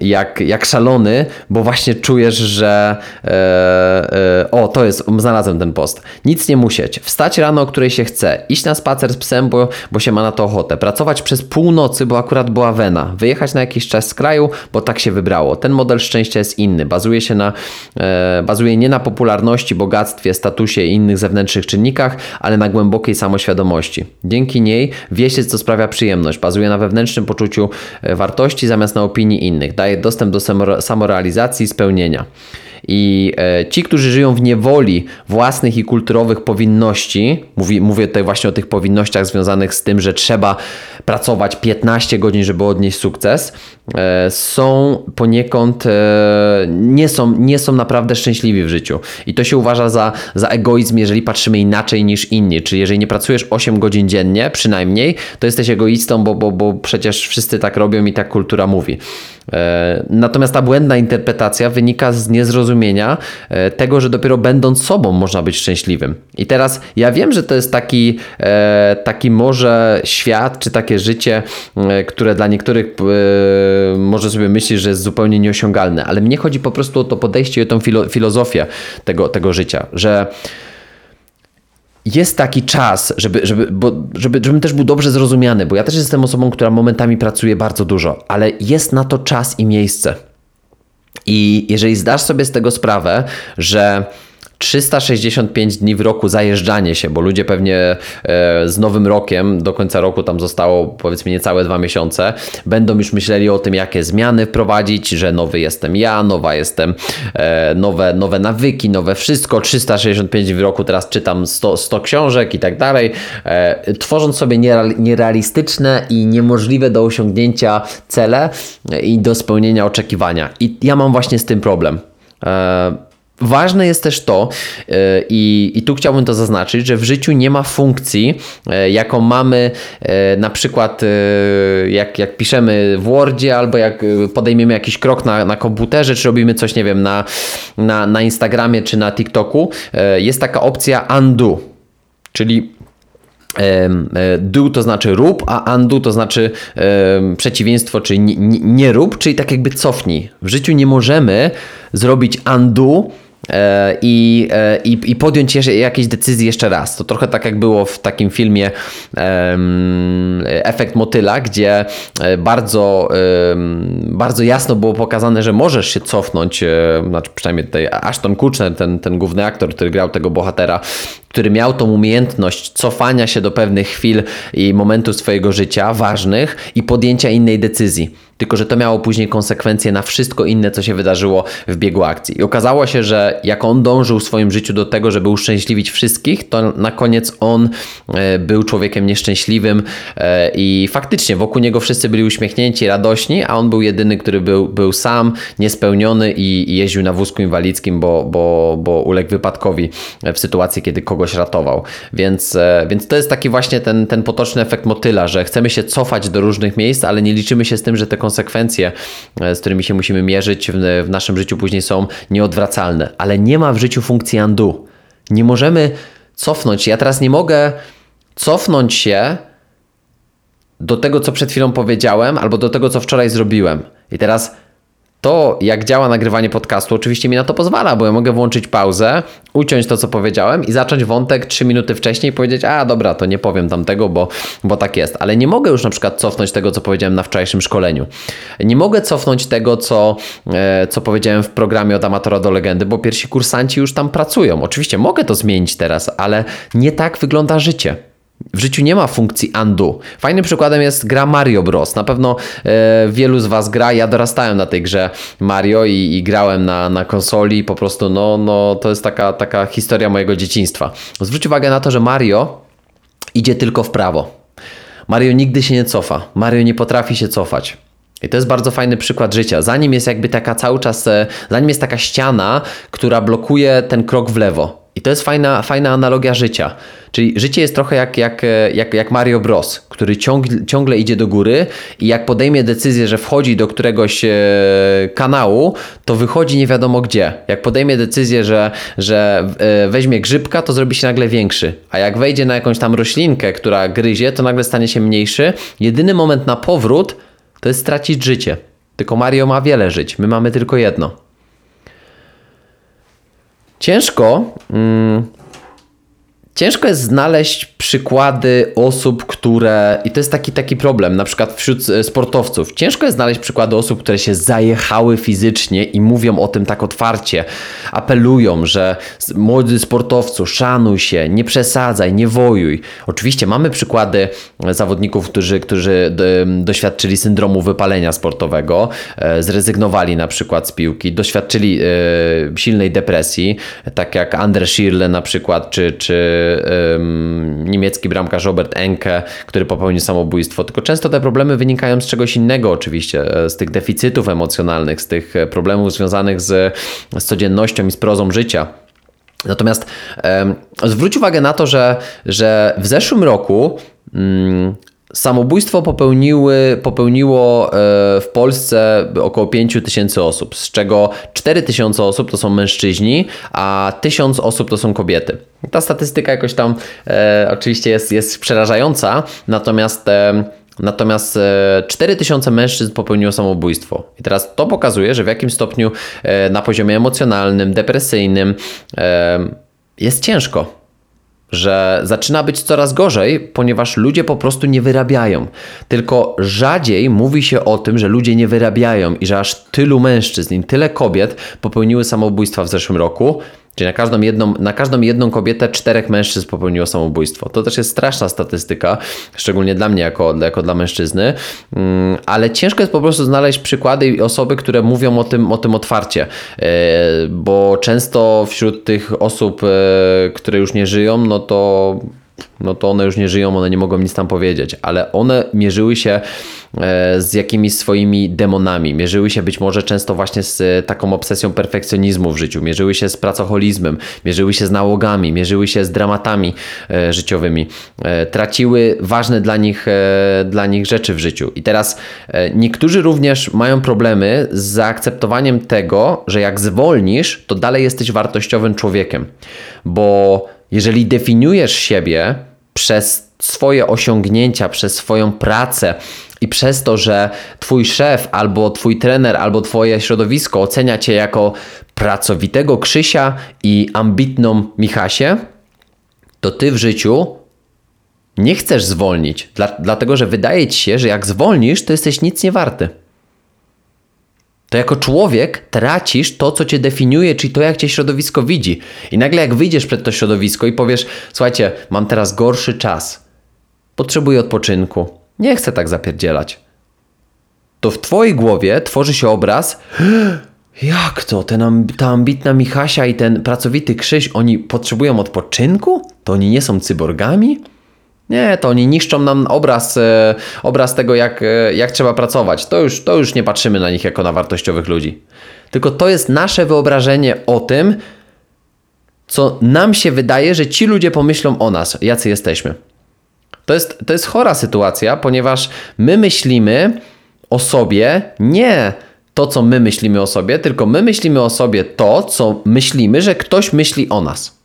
jak, jak szalony, bo właśnie czujesz, że e, e, o, to jest, znalazłem ten post. Nic nie musieć. Wstać rano, o której się chce. Iść na spacer z psem, bo, bo się ma na to ochotę. Pracować przez północy, bo akurat była wena. Wyjechać na jakiś czas z kraju, bo tak się Ten model szczęścia jest inny. Bazuje się na, bazuje nie na popularności, bogactwie, statusie i innych zewnętrznych czynnikach, ale na głębokiej samoświadomości. Dzięki niej wie się, co sprawia przyjemność bazuje na wewnętrznym poczuciu e, wartości zamiast na opinii innych. Daje dostęp do samorealizacji i spełnienia. I e, ci, którzy żyją w niewoli własnych i kulturowych powinności, mówi, mówię tutaj właśnie o tych powinnościach związanych z tym, że trzeba pracować 15 godzin, żeby odnieść sukces, e, są poniekąd, e, nie są, nie są naprawdę szczęśliwi w życiu. I to się uważa za, za egoizm, jeżeli patrzymy inaczej niż inni. Czyli jeżeli nie pracujesz 8 godzin dziennie, przynajmniej, to jesteś egoistą, bo, bo, bo przecież wszyscy tak robią i tak kultura mówi. Natomiast ta błędna interpretacja wynika z niezrozumienia tego, że dopiero będąc sobą można być szczęśliwym. I teraz ja wiem, że to jest taki, taki może świat, czy takie życie, e, które dla niektórych e, może sobie myśleć, że jest zupełnie nieosiągalne, ale mnie chodzi po prostu o to podejście i o tą filo filozofię tego, tego życia, że jest taki czas, żeby, żeby, bo, żeby, żebym też był dobrze zrozumiany, bo ja też jestem osobą, która momentami pracuje bardzo dużo, ale jest na to czas i miejsce. I jeżeli zdasz sobie z tego sprawę, że 365 dni w roku zajeżdżanie się, bo ludzie pewnie e, z nowym rokiem, do końca roku tam zostało powiedzmy niecałe dwa miesiące, będą już myśleli o tym, jakie zmiany wprowadzić, że nowy jestem ja, nowa jestem, e, nowe, nowe nawyki, nowe wszystko, 365 dni w roku, teraz czytam 100, 100 książek i tak dalej, e, tworząc sobie nierealistyczne i niemożliwe do osiągnięcia cele i do spełnienia oczekiwania. I ja mam właśnie z tym problem. Ważne jest też to, e, i, i tu chciałbym to zaznaczyć, że w życiu nie ma funkcji, e, jaką mamy e, na przykład jak, jak piszemy w Wordzie, albo jak podejmiemy jakiś krok na, na komputerze, czy robimy coś, nie wiem, na, na, na Instagramie czy na TikToku. Jest taka opcja undo, czyli do to znaczy rób, a undo to znaczy przeciwieństwo, czyli nie, nie rób, czyli tak jakby cofnij. W życiu nie możemy zrobić undo i, e, i, i podjąć jakieś decyzje jeszcze raz. To trochę tak jak było w takim filmie um, Efekt Motyla, gdzie e, bardzo, um, bardzo jasno było pokazane, że możesz się cofnąć, znaczy przynajmniej tutaj Ashton Kutcher, ten, ten główny aktor, który grał tego bohatera, który miał tą umiejętność cofania się do pewnych chwil i momentów swojego życia ważnych i podjęcia innej decyzji tylko że to miało później konsekwencje na wszystko inne, co się wydarzyło w biegu akcji. I okazało się, że jak on dążył w swoim życiu do tego, żeby uszczęśliwić wszystkich, to na koniec on e, był człowiekiem nieszczęśliwym e, i faktycznie wokół niego wszyscy byli uśmiechnięci, radośni, a on był jedyny, który był, był sam, niespełniony i, jeździł na wózku inwalidzkim, bo, bo, bo uległ wypadkowi w sytuacji, kiedy kogoś ratował. Więc, e, więc to jest taki właśnie ten, ten potoczny efekt motyla, że chcemy się cofać do różnych miejsc, ale nie liczymy się z tym, że te konsekwencje, e, z którymi się musimy mierzyć w, w naszym życiu później są nieodwracalne. Ale nie ma w życiu funkcji undo. Nie możemy cofnąć. Ja teraz nie mogę cofnąć się do tego, co przed chwilą powiedziałem, albo do tego, co wczoraj zrobiłem. I teraz to, jak działa nagrywanie podcastu, oczywiście mi na to pozwala, bo ja mogę włączyć pauzę, uciąć to, co powiedziałem i zacząć wątek 3 minuty wcześniej i powiedzieć, a dobra, to nie powiem tamtego, bo, bo tak jest. Ale nie mogę już na przykład cofnąć tego, co powiedziałem na wczorajszym szkoleniu. Nie mogę cofnąć tego, co, e, co powiedziałem w programie od amatora do legendy, bo pierwsi kursanci już tam pracują. Oczywiście mogę to zmienić teraz, ale nie tak wygląda życie. W życiu nie ma funkcji undo. Fajnym przykładem jest gra Mario Bros. Na pewno e, wielu z Was gra. Ja dorastałem na tej grze Mario i, i grałem na, na konsoli. Po prostu, no, no, to jest taka, taka historia mojego dzieciństwa. Zwróć uwagę na to, że Mario idzie tylko w prawo. Mario nigdy się nie cofa. Mario nie potrafi się cofać. I to jest bardzo fajny przykład życia. Zanim jest jakby taka cały czas, e, zanim jest taka ściana, która blokuje ten krok w lewo. I to jest fajna, fajna analogia życia. Czyli życie jest trochę jak, jak, jak, jak Mario Bros, który ciągle, ciągle idzie do góry i jak podejmie decyzję, że wchodzi do któregoś e, kanału, to wychodzi nie wiadomo gdzie. Jak podejmie decyzję, że, że e, weźmie grzybka, to zrobi się nagle większy. A jak wejdzie na jakąś tam roślinkę, która gryzie, to nagle stanie się mniejszy. Jedyny moment na powrót to jest stracić życie. Tylko Mario ma wiele żyć, my mamy tylko jedno. Ciężko. Mm, ciężko jest znaleźć przykłady osób, które. I to jest taki, taki problem, na przykład wśród e, sportowców. Ciężko jest znaleźć przykłady osób, które się zajechały fizycznie i mówią o tym tak otwarcie. Apelują, że młody sportowcu, szanuj się, nie przesadzaj, nie wojuj. Oczywiście mamy przykłady zawodników, którzy, którzy doświadczyli syndromu wypalenia sportowego, e, zrezygnowali na przykład z piłki, doświadczyli e, silnej depresji, tak jak Andre Schirle na przykład, czy, czy niemiecki bramkarz Robert Enke, który popełnił samobójstwo. Tylko często te problemy wynikają z czegoś innego, oczywiście, z tych deficytów emocjonalnych, z tych e, problemów związanych z, z codziennością i z prozą życia. Natomiast e, zwróć uwagę na to, że, że w zeszłym roku mm, Samobójstwo popełniły, popełniło e, w Polsce około 5 tysięcy osób, z czego 4 tysiące osób to są mężczyźni, a 1000 osób to są kobiety. Ta statystyka jakoś tam e, oczywiście jest, jest przerażająca, natomiast e, Natomiast 4000 mężczyzn popełniło samobójstwo. I teraz to pokazuje, że w jakim stopniu na poziomie emocjonalnym, depresyjnym jest ciężko że zaczyna być coraz gorzej, ponieważ ludzie po prostu nie wyrabiają. Tylko rzadziej mówi się o tym, że ludzie nie wyrabiają i że aż tylu mężczyzn i tyle kobiet popełniły samobójstwa w zeszłym roku, Czyli na każdą, jedną, na każdą jedną kobietę czterech mężczyzn popełniło samobójstwo. To też jest straszna statystyka, szczególnie dla mnie jako, jako dla mężczyzny, mm, ale ciężko jest po prostu znaleźć przykłady i osoby, które mówią o tym, o tym otwarcie, e, bo często wśród tych osób, e, które już nie żyją, no to no to one już nie żyją, one nie mogą nic tam powiedzieć, ale one mierzyły się e, z jakimiś swoimi demonami, mierzyły się być może często właśnie z taką obsesją perfekcjonizmu w życiu, mierzyły się z pracoholizmem, mierzyły się z nałogami, mierzyły się z dramatami e, życiowymi, e, traciły ważne dla nich, dla nich rzeczy w życiu. I teraz niektórzy również mają problemy z zaakceptowaniem tego, że jak zwolnisz, to dalej jesteś wartościowym człowiekiem, bo jeżeli definiujesz siebie przez swoje osiągnięcia, przez swoją pracę i przez to, że twój szef, albo twój trener, albo twoje środowisko ocenia cię jako pracowitego Krzysia i ambitną Michasię, to ty w życiu nie chcesz zwolnić, dla, dlatego że wydaje ci się, że jak zwolnisz, to jesteś nic nie warty to jako człowiek tracisz to, co cię definiuje, czyli to, jak cię środowisko widzi. I nagle, jak wyjdziesz przed to środowisko i powiesz: Słuchajcie, mam teraz gorszy czas, potrzebuję odpoczynku, nie chcę tak zapierdzielać. To w twojej głowie tworzy się obraz. Jak to? Ten, ta ambitna Michasia i ten pracowity Krzyś, oni potrzebują odpoczynku? To oni nie są cyborgami? Nie, to oni niszczą nam obraz, e, obraz tego, jak, e, jak trzeba pracować. To już, to już nie patrzymy na nich jako na wartościowych ludzi. Tylko to jest nasze wyobrażenie o tym, co nam się wydaje, że ci ludzie pomyślą o nas, jacy jesteśmy. To jest, to jest chora sytuacja, ponieważ my myślimy o sobie nie to, co my myślimy o sobie, tylko my myślimy o sobie to, co myślimy, że ktoś myśli o nas.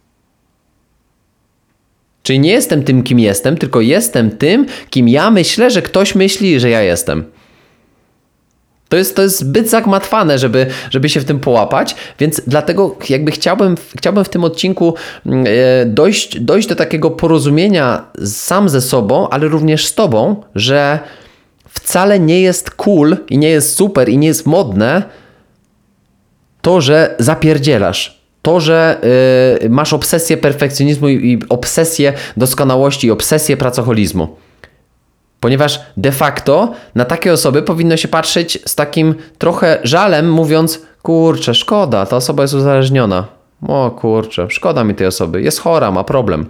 Czyli nie jestem tym, kim jestem, tylko jestem tym, kim ja myślę, że ktoś myśli, że ja jestem. To jest, to jest zbyt zagmatwane, żeby, żeby się w tym połapać, więc dlatego jakby chciałbym, chciałbym w tym odcinku mm, e, dojść, dojść do takiego porozumienia sam ze sobą, ale również z tobą, że wcale nie jest cool i nie jest super i nie jest modne to, że zapierdzielasz. To, że yy, masz obsesję perfekcjonizmu i, i obsesję doskonałości i obsesję pracoholizmu. Ponieważ de facto na takie osoby powinno się patrzeć z takim trochę żalem, mówiąc: Kurczę, szkoda, ta osoba jest uzależniona. O kurczę, szkoda mi tej osoby, jest chora, ma problem.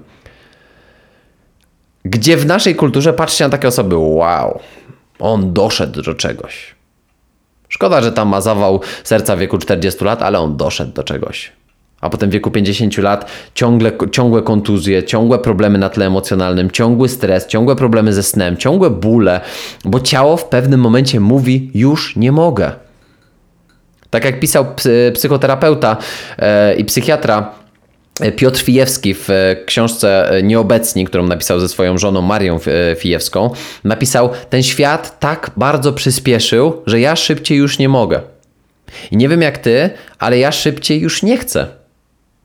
Gdzie w naszej kulturze patrzcie na takie osoby: Wow, on doszedł do czegoś. Szkoda, że tam ma zawał serca w wieku 40 lat, ale on doszedł do czegoś a potem w wieku 50 lat ciągle, ciągłe kontuzje, ciągłe problemy na tle emocjonalnym, ciągły stres, ciągłe problemy ze snem, ciągłe bóle, bo ciało w pewnym momencie mówi: Już nie mogę. Tak jak pisał psychoterapeuta e, i psychiatra e, Piotr Fijewski w e, książce Nieobecni, którą napisał ze swoją żoną Marią Fijewską, napisał: Ten świat tak bardzo przyspieszył, że ja szybciej już nie mogę. I nie wiem jak ty, ale ja szybciej już nie chcę.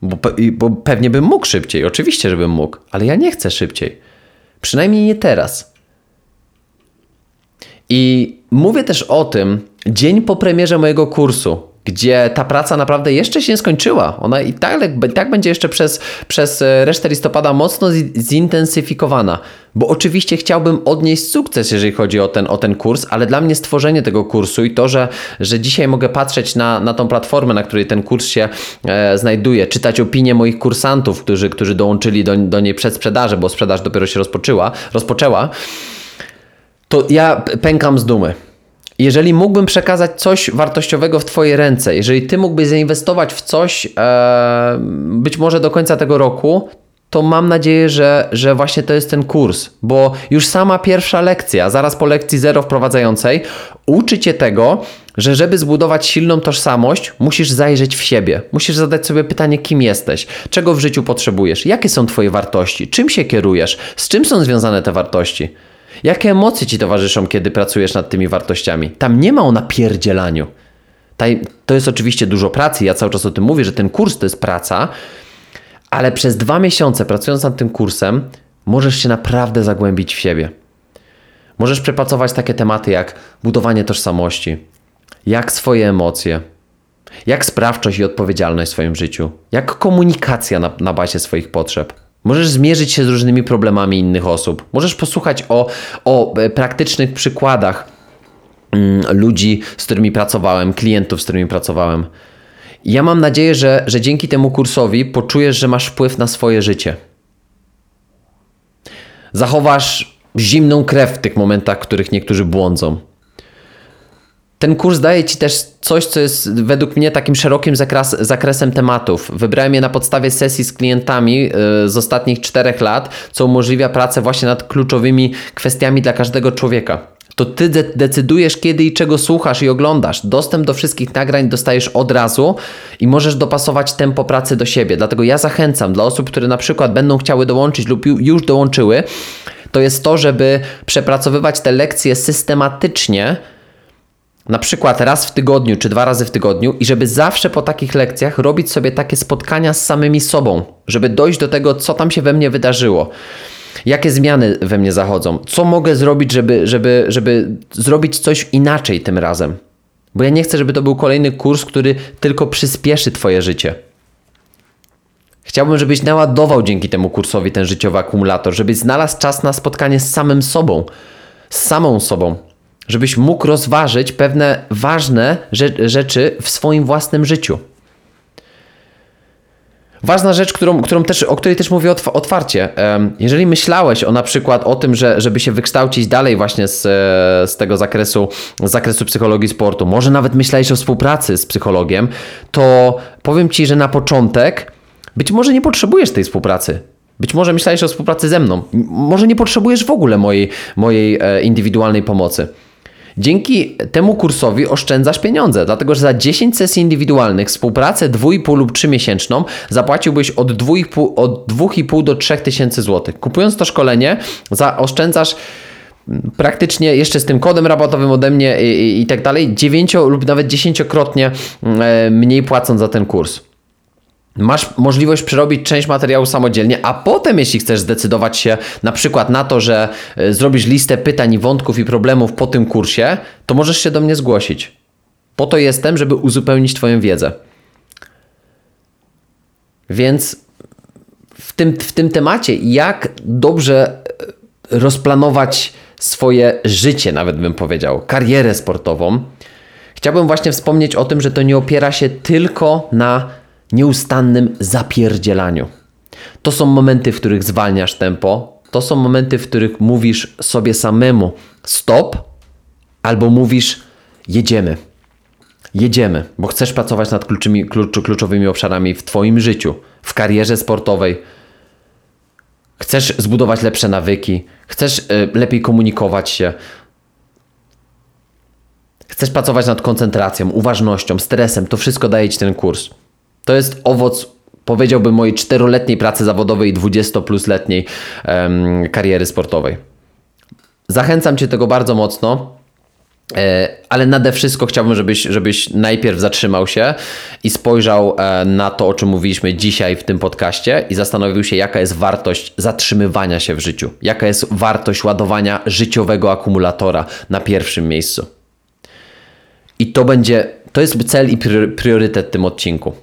Bo, bo pewnie bym mógł szybciej, oczywiście, żebym mógł, ale ja nie chcę szybciej. Przynajmniej nie teraz. I mówię też o tym dzień po premierze mojego kursu, gdzie ta praca naprawdę jeszcze się nie skończyła. Ona i tak, i tak będzie jeszcze przez, przez e, resztę listopada mocno zintensyfikowana. Bo oczywiście chciałbym odnieść sukces, jeżeli chodzi o ten, o ten kurs, ale dla mnie stworzenie tego kursu i to, że, że dzisiaj mogę patrzeć na, na tą platformę, na której ten kurs się e, znajduje, czytać opinie moich kursantów, którzy, którzy dołączyli do, do niej przed sprzedaży, bo sprzedaż dopiero się rozpoczęła, rozpoczęła, to ja pękam z dumy. Jeżeli mógłbym przekazać coś wartościowego w Twoje ręce, jeżeli Ty mógłbyś zainwestować w coś e, być może do końca tego roku, to mam nadzieję, że, że właśnie to jest ten kurs, bo już sama pierwsza lekcja, zaraz po lekcji zero wprowadzającej, uczy Cię tego, że żeby zbudować silną tożsamość, musisz zajrzeć w siebie. Musisz zadać sobie pytanie, kim jesteś, czego w życiu potrzebujesz, jakie są Twoje wartości, czym się kierujesz, z czym są związane te wartości. Jakie emocje ci towarzyszą, kiedy pracujesz nad tymi wartościami? Tam nie ma o napierdzielaniu. To jest oczywiście dużo pracy. Ja cały czas o tym mówię, że ten kurs to jest praca, ale przez dwa miesiące pracując nad tym kursem, możesz się naprawdę zagłębić w siebie. Możesz przepracować takie tematy jak budowanie tożsamości, jak swoje emocje, jak sprawczość i odpowiedzialność w swoim życiu, jak komunikacja na, na bazie swoich potrzeb Możesz zmierzyć się z różnymi problemami innych osób. Możesz posłuchać o, o e, praktycznych przykładach mm, ludzi, z którymi pracowałem, klientów, z którymi pracowałem. Ja mam nadzieję, że, że dzięki temu kursowi poczujesz, że masz wpływ na swoje życie. Zachowasz zimną krew w tych momentach, w których niektórzy błądzą ten kurs daje Ci też coś, co jest według mnie takim szerokim zakres, zakresem tematów. Wybrałem je na podstawie sesji z klientami yy, z ostatnich czterech lat, co umożliwia pracę właśnie nad kluczowymi kwestiami dla każdego człowieka. To Ty de decydujesz, kiedy i czego słuchasz i oglądasz. Dostęp do wszystkich nagrań dostajesz od razu i możesz dopasować tempo pracy do siebie. Dlatego ja zachęcam dla osób, które na przykład będą chciały dołączyć lub już dołączyły, to jest to, żeby przepracowywać te lekcje systematycznie na przykład raz w tygodniu czy dwa razy w tygodniu i żeby zawsze po takich lekcjach robić sobie takie spotkania z samymi sobą, żeby dojść do tego, co tam się we mnie wydarzyło. Jakie zmiany we mnie zachodzą? Co mogę zrobić, żeby, żeby, żeby zrobić coś inaczej tym razem? Bo ja nie chcę, żeby to był kolejny kurs, który tylko przyspieszy Twoje życie. Chciałbym, żebyś naładował dzięki temu kursowi ten życiowy akumulator, żebyś znalazł czas na spotkanie z samym sobą, z samą sobą, żebyś mógł rozważyć pewne ważne rzeczy w swoim własnym życiu. Ważna rzecz, którą, którą też, o której też mówię otwarcie. Jeżeli myślałeś o na przykład o tym, że, żeby się wykształcić dalej właśnie z, z tego zakresu, z zakresu psychologii sportu, może nawet myślałeś o współpracy z psychologiem, to powiem Ci, że na początek być może nie potrzebujesz tej współpracy. Być może myślałeś o współpracy ze mną. Może nie potrzebujesz w ogóle mojej, mojej e, indywidualnej pomocy. Dzięki temu kursowi oszczędzasz pieniądze, dlatego że za 10 sesji indywidualnych, współpracę 2,5 lub 3 miesięczną zapłaciłbyś od 2,5, od 2,5 do 3 tysięcy złotych. Kupując to szkolenie, zaoszczędzasz praktycznie jeszcze z tym kodem rabatowym ode mnie i, i, i tak dalej, dziewięcio lub nawet dziesięciokrotnie e, mniej płacąc za ten kurs. Masz możliwość przerobić część materiału samodzielnie, a potem, jeśli chcesz zdecydować się na przykład na to, że e, zrobisz listę pytań, wątków i problemów po tym kursie, to możesz się do mnie zgłosić. Po to jestem, żeby uzupełnić Twoją wiedzę. Więc w tym, w tym temacie, jak dobrze e, rozplanować swoje życie, nawet bym powiedział, karierę sportową, chciałbym właśnie wspomnieć o tym, że to nie opiera się tylko na nieustannym zapierdzielaniu. To są momenty, w których zwalniasz tempo, to są momenty, w których mówisz sobie samemu stop, albo mówisz jedziemy. Jedziemy, bo chcesz pracować nad kluczymi, klucz, kluczowymi obszarami w Twoim życiu, w karierze sportowej. Chcesz zbudować lepsze nawyki, chcesz y, lepiej komunikować się, chcesz pracować nad koncentracją, uważnością, stresem. To wszystko daje Ci ten kurs. To jest owoc, powiedziałbym, mojej czteroletniej pracy zawodowej i 20 plus letniej um, kariery sportowej. Zachęcam Cię tego bardzo mocno. E, ale nade wszystko chciałbym, żebyś, żebyś najpierw zatrzymał się i spojrzał e, na to, o czym mówiliśmy dzisiaj w tym podcaście i zastanowił się, jaka jest wartość zatrzymywania się w życiu, jaka jest wartość ładowania życiowego akumulatora na pierwszym miejscu. I to będzie, to jest cel i priorytet w tym odcinku.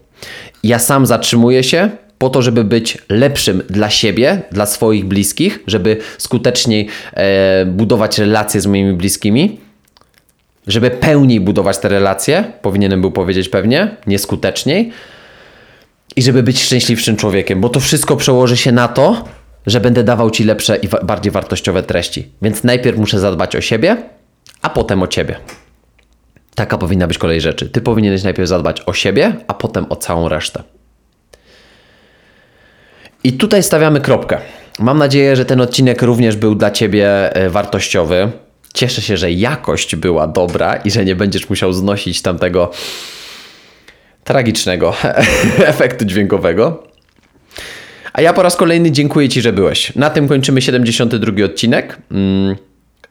Ja sam zatrzymuję się po to, żeby być lepszym dla siebie, dla swoich bliskich, żeby skuteczniej e, budować relacje z moimi bliskimi żeby pełniej budować te relacje, powinienem był powiedzieć pewnie, nieskuteczniej, i żeby być szczęśliwszym człowiekiem, bo to wszystko przełoży się na to, że będę dawał ci lepsze i bardziej wartościowe treści. Więc najpierw muszę zadbać o siebie, a potem o ciebie. Taka powinna być kolej rzeczy. Ty powinieneś najpierw zadbać o siebie, a potem o całą resztę. I tutaj stawiamy kropkę. Mam nadzieję, że ten odcinek również był dla Ciebie e, wartościowy. Cieszę się, że jakość była dobra i że nie będziesz musiał znosić tamtego tragicznego efektu dźwiękowego. A ja po raz kolejny dziękuję Ci, że byłeś. Na tym kończymy 72 odcinek.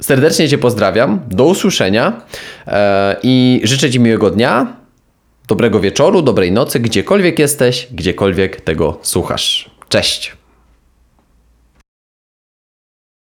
Serdecznie Cię pozdrawiam. Do usłyszenia e, i życzę Ci miłego dnia, dobrego wieczoru, dobrej nocy, gdziekolwiek jesteś, gdziekolwiek tego słuchasz. Cześć.